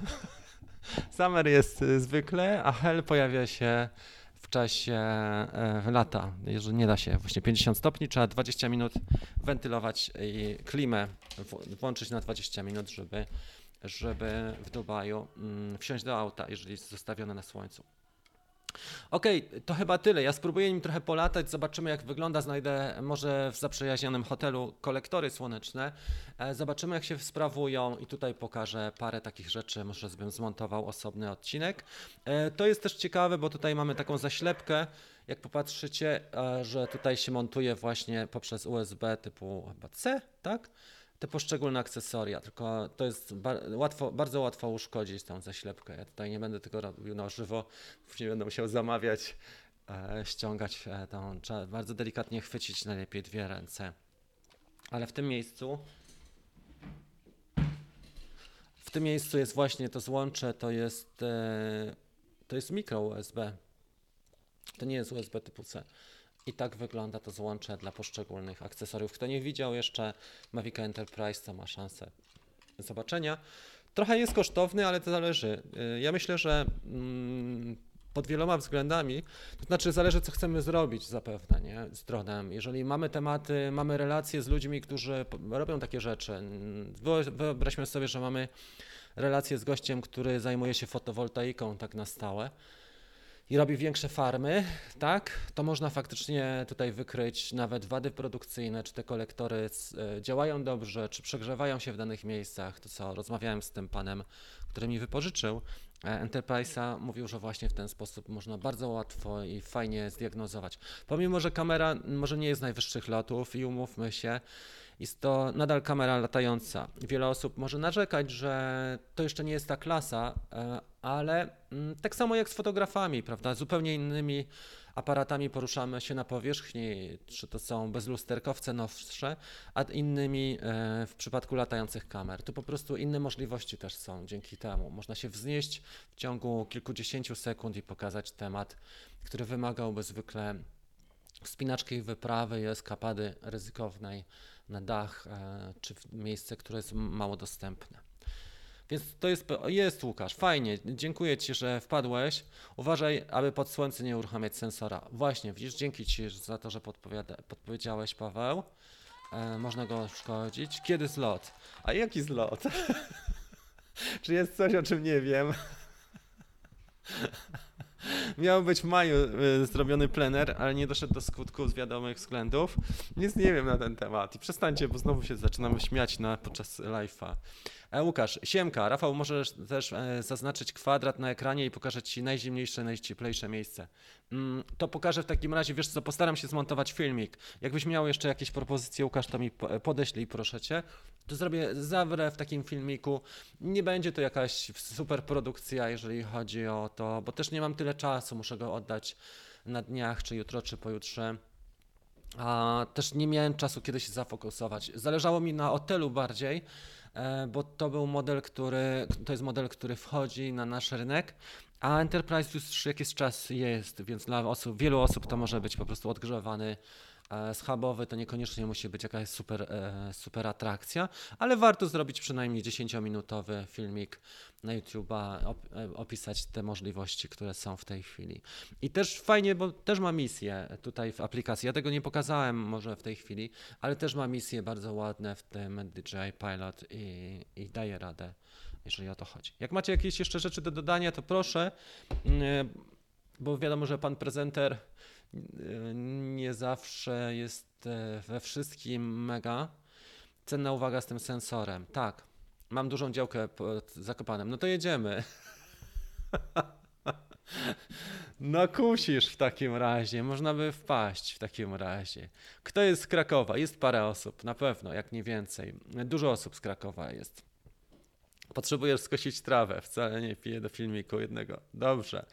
Summer jest e, zwykle, a hell pojawia się czasie e, lata. Jeżeli nie da się właśnie 50 stopni, trzeba 20 minut wentylować i klimę włączyć na 20 minut, żeby, żeby w Dubaju mm, wsiąść do auta, jeżeli jest zostawione na słońcu. Okej, to chyba tyle. Ja spróbuję nim trochę polatać, zobaczymy jak wygląda. Znajdę może w zaprzyjaźnionym hotelu kolektory słoneczne. E, Zobaczymy jak się sprawują i tutaj pokażę parę takich rzeczy. Może bym zmontował osobny odcinek. E, To jest też ciekawe, bo tutaj mamy taką zaślepkę. Jak popatrzycie, e, że tutaj się montuje właśnie poprzez USB typu chyba C, tak? Te poszczególne akcesoria, tylko to jest łatwo, bardzo łatwo uszkodzić tą zaślepkę. Ja tutaj nie będę tego robił na żywo, później będę musiał zamawiać, e, ściągać e, tą, trzeba bardzo delikatnie chwycić, najlepiej dwie ręce. Ale w tym miejscu w tym miejscu jest właśnie to złącze, to jest e, to jest mikro USB. To nie jest USB typu C. I tak wygląda to złącze dla poszczególnych akcesoriów. Kto nie widział jeszcze Mavic Enterprise, to ma szansę zobaczenia. Trochę jest kosztowny, ale to zależy. Y, Ja myślę, że mm, pod wieloma względami, to znaczy zależy, co chcemy zrobić zapewne nie? z dronem. Jeżeli mamy tematy, mamy relacje z ludźmi, którzy robią takie rzeczy. wyo- Wyobraźmy sobie, że mamy relację z gościem, który zajmuje się fotowoltaiką tak na stałe i robi większe farmy, tak, to można faktycznie tutaj wykryć nawet wady produkcyjne, czy te kolektory e, działają dobrze, czy przegrzewają się w danych miejscach. To co rozmawiałem z tym panem, który mi wypożyczył e, Enterprise'a, mówił, że właśnie w ten sposób można bardzo łatwo i fajnie zdiagnozować. Pomimo, że kamera może nie jest najwyższych lotów i umówmy się, jest to nadal kamera latająca. Wiele osób może narzekać, że to jeszcze nie jest ta klasa, e, ale mm, tak samo jak z fotografami, prawda? Zupełnie innymi aparatami poruszamy się na powierzchni, czy to są bezlusterkowce nowsze, a innymi e, w przypadku latających kamer. Tu po prostu inne możliwości też są dzięki temu. Można się wznieść w ciągu kilkudziesięciu sekund i pokazać temat, który wymagałby zwykle wspinaczki wyprawy i eskapady ryzykownej na dach, e, czy w miejsce, które jest mało dostępne. Więc to jest, jest Łukasz, fajnie, dziękuję Ci, że wpadłeś. Uważaj, aby pod słońce nie uruchamiać sensora. Właśnie, widzisz, dzięki Ci za to, że podpowiedziałeś, Paweł. E, można go szkodzić. Kiedy zlot? A jaki zlot? Czy jest coś, o czym nie wiem? Miał być w maju y, zrobiony plener, ale nie doszedł do skutku z wiadomych względów. Nic nie wiem na ten temat. I przestańcie, bo znowu się zaczynamy śmiać na, podczas live'a. E, Łukasz, siemka. Rafał, możesz też e, zaznaczyć kwadrat na ekranie i pokażę Ci najzimniejsze, najcieplejsze miejsce. Mm, to pokażę w takim razie, wiesz co, postaram się zmontować filmik. Jakbyś miał jeszcze jakieś propozycje, Łukasz, to mi po- podeślij, proszę Cię. To zrobię, zawrę w takim filmiku. Nie będzie to jakaś super produkcja, jeżeli chodzi o to, bo też nie mam tyle czasu, muszę go oddać na dniach, czy jutro, czy pojutrze. A też nie miałem czasu, kiedy się zafokusować. Zależało mi na hotelu bardziej, e, bo to był model, który, to jest model, który wchodzi na nasz rynek, a Enterprise już jakiś czas jest, więc dla osób, wielu osób to może być po prostu odgrzewany e, schabowy, to niekoniecznie musi być jakaś super, e, super atrakcja, ale warto zrobić przynajmniej 10-minutowy filmik na YouTube'a, e, opisać te możliwości, które są w tej chwili. I też fajnie, bo też ma misję tutaj w aplikacji. Ja tego nie pokazałem może w tej chwili, ale też ma misje bardzo ładne w tym DJI Pilot i, i daje radę, jeżeli o to chodzi. Jak macie jakieś jeszcze rzeczy do dodania, to proszę, mm, bo wiadomo, że pan prezenter nie zawsze jest e, we wszystkim mega. Cenna uwaga z tym sensorem. Tak, mam dużą działkę pod Zakopanem. No to jedziemy. No kusisz w takim razie, można by wpaść w takim razie. Kto jest z Krakowa? Jest parę osób, na pewno, jak nie więcej. Dużo osób z Krakowa jest. Potrzebujesz skosić trawę, wcale nie piję do filmiku jednego. Dobrze.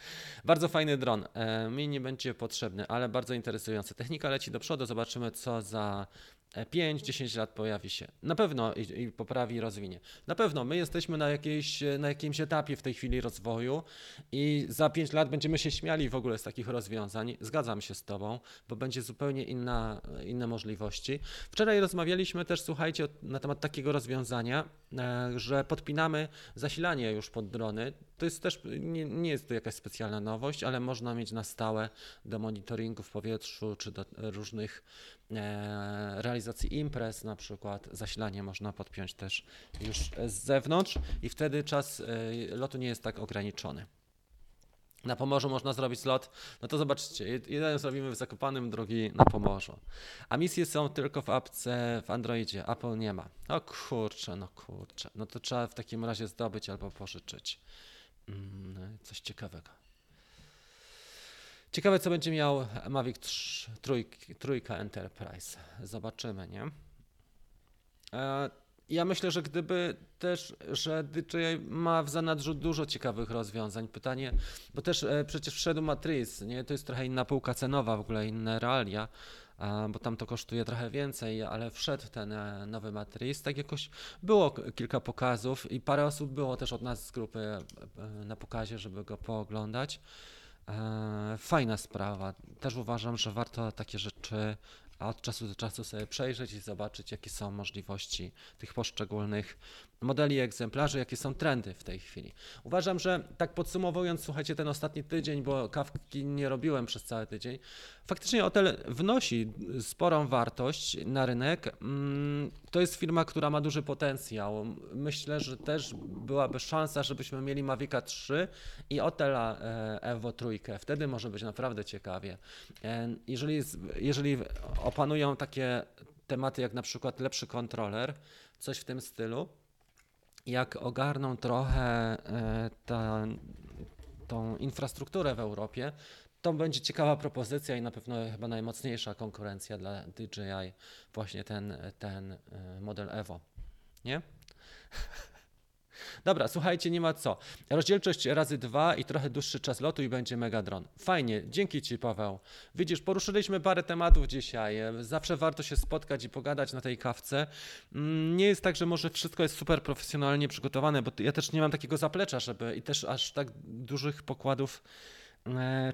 Bardzo fajny dron. E, mi nie będzie potrzebny, ale bardzo interesujący. Technika leci do przodu, zobaczymy co za 5-10 lat pojawi się. Na pewno i, i poprawi i rozwinie. Na pewno my jesteśmy na, jakiejś, na jakimś etapie w tej chwili rozwoju i za 5 lat będziemy się śmiali w ogóle z takich rozwiązań. Zgadzam się z Tobą, bo będzie zupełnie inna, inne możliwości. Wczoraj rozmawialiśmy też, słuchajcie, na temat takiego rozwiązania, e, że podpinamy zasilanie już pod drony. To jest też, nie, nie jest to jakaś specjalna nowość, ale można mieć na stałe do monitoringu w powietrzu, czy do różnych realizacji imprez na przykład. Zasilanie można podpiąć też już z zewnątrz i wtedy czas e, lotu nie jest tak ograniczony. Na Pomorzu można zrobić slot, no to zobaczcie, jeden zrobimy w Zakopanym, drugi na Pomorzu. A misje są tylko w apce w Androidzie, Apple nie ma. O kurczę, no kurczę, no to trzeba w takim razie zdobyć albo pożyczyć. Mm, coś ciekawego. Ciekawe, co będzie miał Mavic 3, trójki, trójka Enterprise. Zobaczymy, nie? E, ja myślę, że gdyby też, że DJI ma w zanadrzu dużo ciekawych rozwiązań. Pytanie, bo też e, przecież wszedł Matrix, nie? To jest trochę inna półka cenowa, w ogóle inne realia, bo tam to kosztuje trochę więcej, ale wszedł ten e, nowy Matrix. Tak jakoś było kilka pokazów i parę osób było też od nas z grupy na pokazie, żeby go pooglądać. Fajna sprawa. Też uważam, że warto takie rzeczy od czasu do czasu sobie przejrzeć i zobaczyć, jakie są możliwości tych poszczególnych modeli egzemplarzy, jakie są trendy w tej chwili. Uważam, że tak podsumowując, słuchajcie, ten ostatni tydzień, bo kawki nie robiłem przez cały tydzień, faktycznie hotel wnosi sporą wartość na rynek. Mm, to jest firma, która ma duży potencjał. Myślę, że też byłaby szansa, żebyśmy mieli Mavica 3 i Otela e, Evo 3. Wtedy może być naprawdę ciekawie. E, jeżeli, jeżeli opanują takie tematy jak na przykład lepszy kontroler, coś w tym stylu, jak ogarną trochę e, ta, tą infrastrukturę w Europie, to będzie ciekawa propozycja i na pewno chyba najmocniejsza konkurencja dla DJI, właśnie ten, ten e, model Evo. Nie? Dobra, słuchajcie, nie ma co. Rozdzielczość razy dwa i trochę dłuższy czas lotu i będzie Megadron. Fajnie, dzięki Ci Paweł. Widzisz, poruszyliśmy parę tematów dzisiaj. Zawsze warto się spotkać i pogadać na tej kawce. Mm, nie jest tak, że może wszystko jest super profesjonalnie przygotowane, bo ja też nie mam takiego zaplecza, żeby i też aż tak dużych pokładów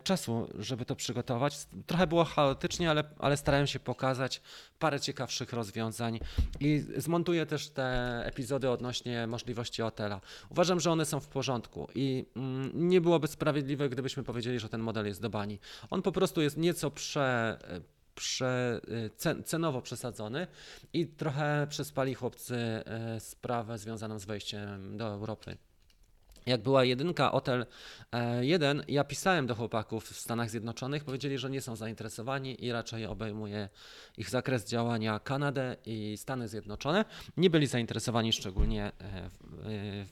czasu, żeby to przygotować. Trochę było chaotycznie, ale, ale starałem się pokazać parę ciekawszych rozwiązań i zmontuję też te epizody odnośnie możliwości hotela. Uważam, że one są w porządku i mm, nie byłoby sprawiedliwe, gdybyśmy powiedzieli, że ten model jest do bani. On po prostu jest nieco prze prze, e, cenowo przesadzony i trochę przespali chłopcy e, sprawę związaną z wejściem do Europy jak była jedynka Otel 1, ja pisałem do chłopaków w Stanach Zjednoczonych, powiedzieli, że nie są zainteresowani i raczej obejmuje ich zakres działania Kanadę i Stany Zjednoczone. Nie byli zainteresowani szczególnie e, e,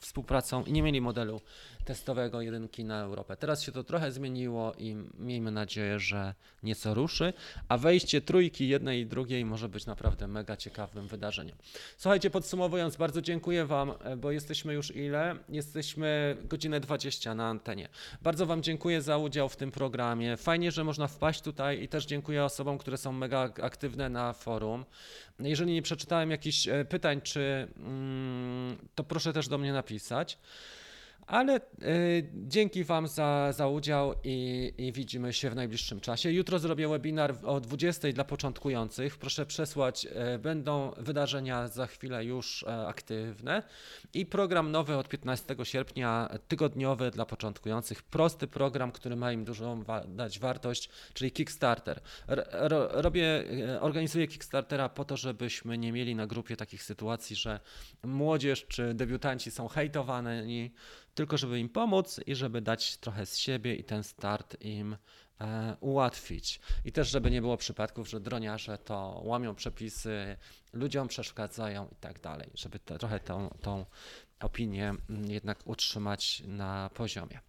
współpracą i nie mieli modelu testowego jedynki na Europę. Teraz się to trochę zmieniło i miejmy nadzieję, że nieco ruszy, a wejście trójki jednej i drugiej może być naprawdę mega ciekawym wydarzeniem. Słuchajcie, podsumowując, bardzo dziękuję Wam, e, bo jesteśmy już ile? Jesteśmy godzinę 20 na antenie. Bardzo Wam dziękuję za udział w tym programie. Fajnie, że można wpaść tutaj i też dziękuję osobom, które są mega aktywne na forum. Jeżeli nie przeczytałem jakichś e, pytań, czy mm, to proszę też do mnie napisać. Ale y, dzięki Wam za, za udział i, i, widzimy się w najbliższym czasie. Jutro zrobię webinar o 20 dla początkujących. Proszę przesłać, y, będą wydarzenia za chwilę już y, aktywne i program nowy od 15 sierpnia, tygodniowy dla początkujących. Prosty program, który ma im dużą wa dać wartość, czyli Kickstarter. R robię, organizuję Kickstartera po to, żebyśmy nie mieli na grupie takich sytuacji, że młodzież czy debiutanci są hejtowani tylko żeby im pomóc i żeby dać trochę z siebie i ten start im e, ułatwić. I też, żeby nie było przypadków, że droniarze to łamią przepisy, ludziom przeszkadzają i tak dalej, żeby te, trochę tą, tą opinię mm, jednak utrzymać na poziomie.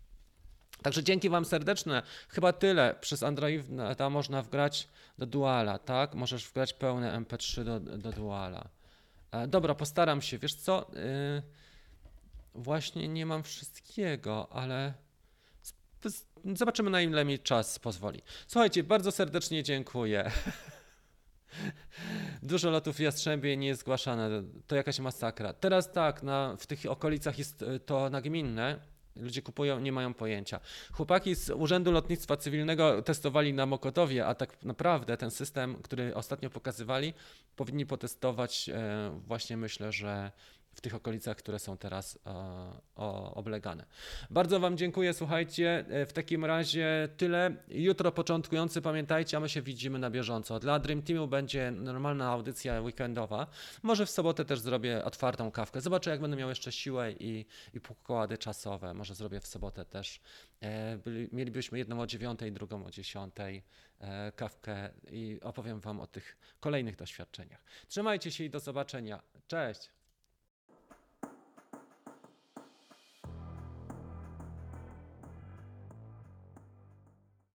Także dzięki Wam serdeczne. Chyba tyle. Przez Androida można wgrać do Duala, tak? Możesz wgrać pełne MP3 do, do Duala. E, dobra, postaram się. Wiesz co? Yy, Właśnie nie mam wszystkiego, ale zobaczymy na ile mi czas pozwoli. Słuchajcie, bardzo serdecznie dziękuję. Dużo lotów Jastrzębie nie jest zgłaszane, to jakaś masakra. Teraz tak, na, w tych okolicach jest e, to nagminne, ludzie kupują, nie mają pojęcia. Chłopaki z Urzędu Lotnictwa Cywilnego testowali na Mokotowie, a tak naprawdę ten system, który ostatnio pokazywali, powinni potestować e, właśnie myślę, że w tych okolicach, które są teraz e, oblegane. Bardzo Wam dziękuję, słuchajcie. E, W takim razie tyle. Jutro początkujący, pamiętajcie, a my się widzimy na bieżąco. Dla Dream Teamu będzie normalna audycja weekendowa. Może w sobotę też zrobię otwartą kawkę. Zobaczę, jak będę miał jeszcze siłę i, i pokłady czasowe. Może zrobię w sobotę też. E, mielibyśmy jedną o dziewiątej, drugą o dziesiątej kawkę i opowiem Wam o tych kolejnych doświadczeniach. Trzymajcie się i do zobaczenia. Cześć!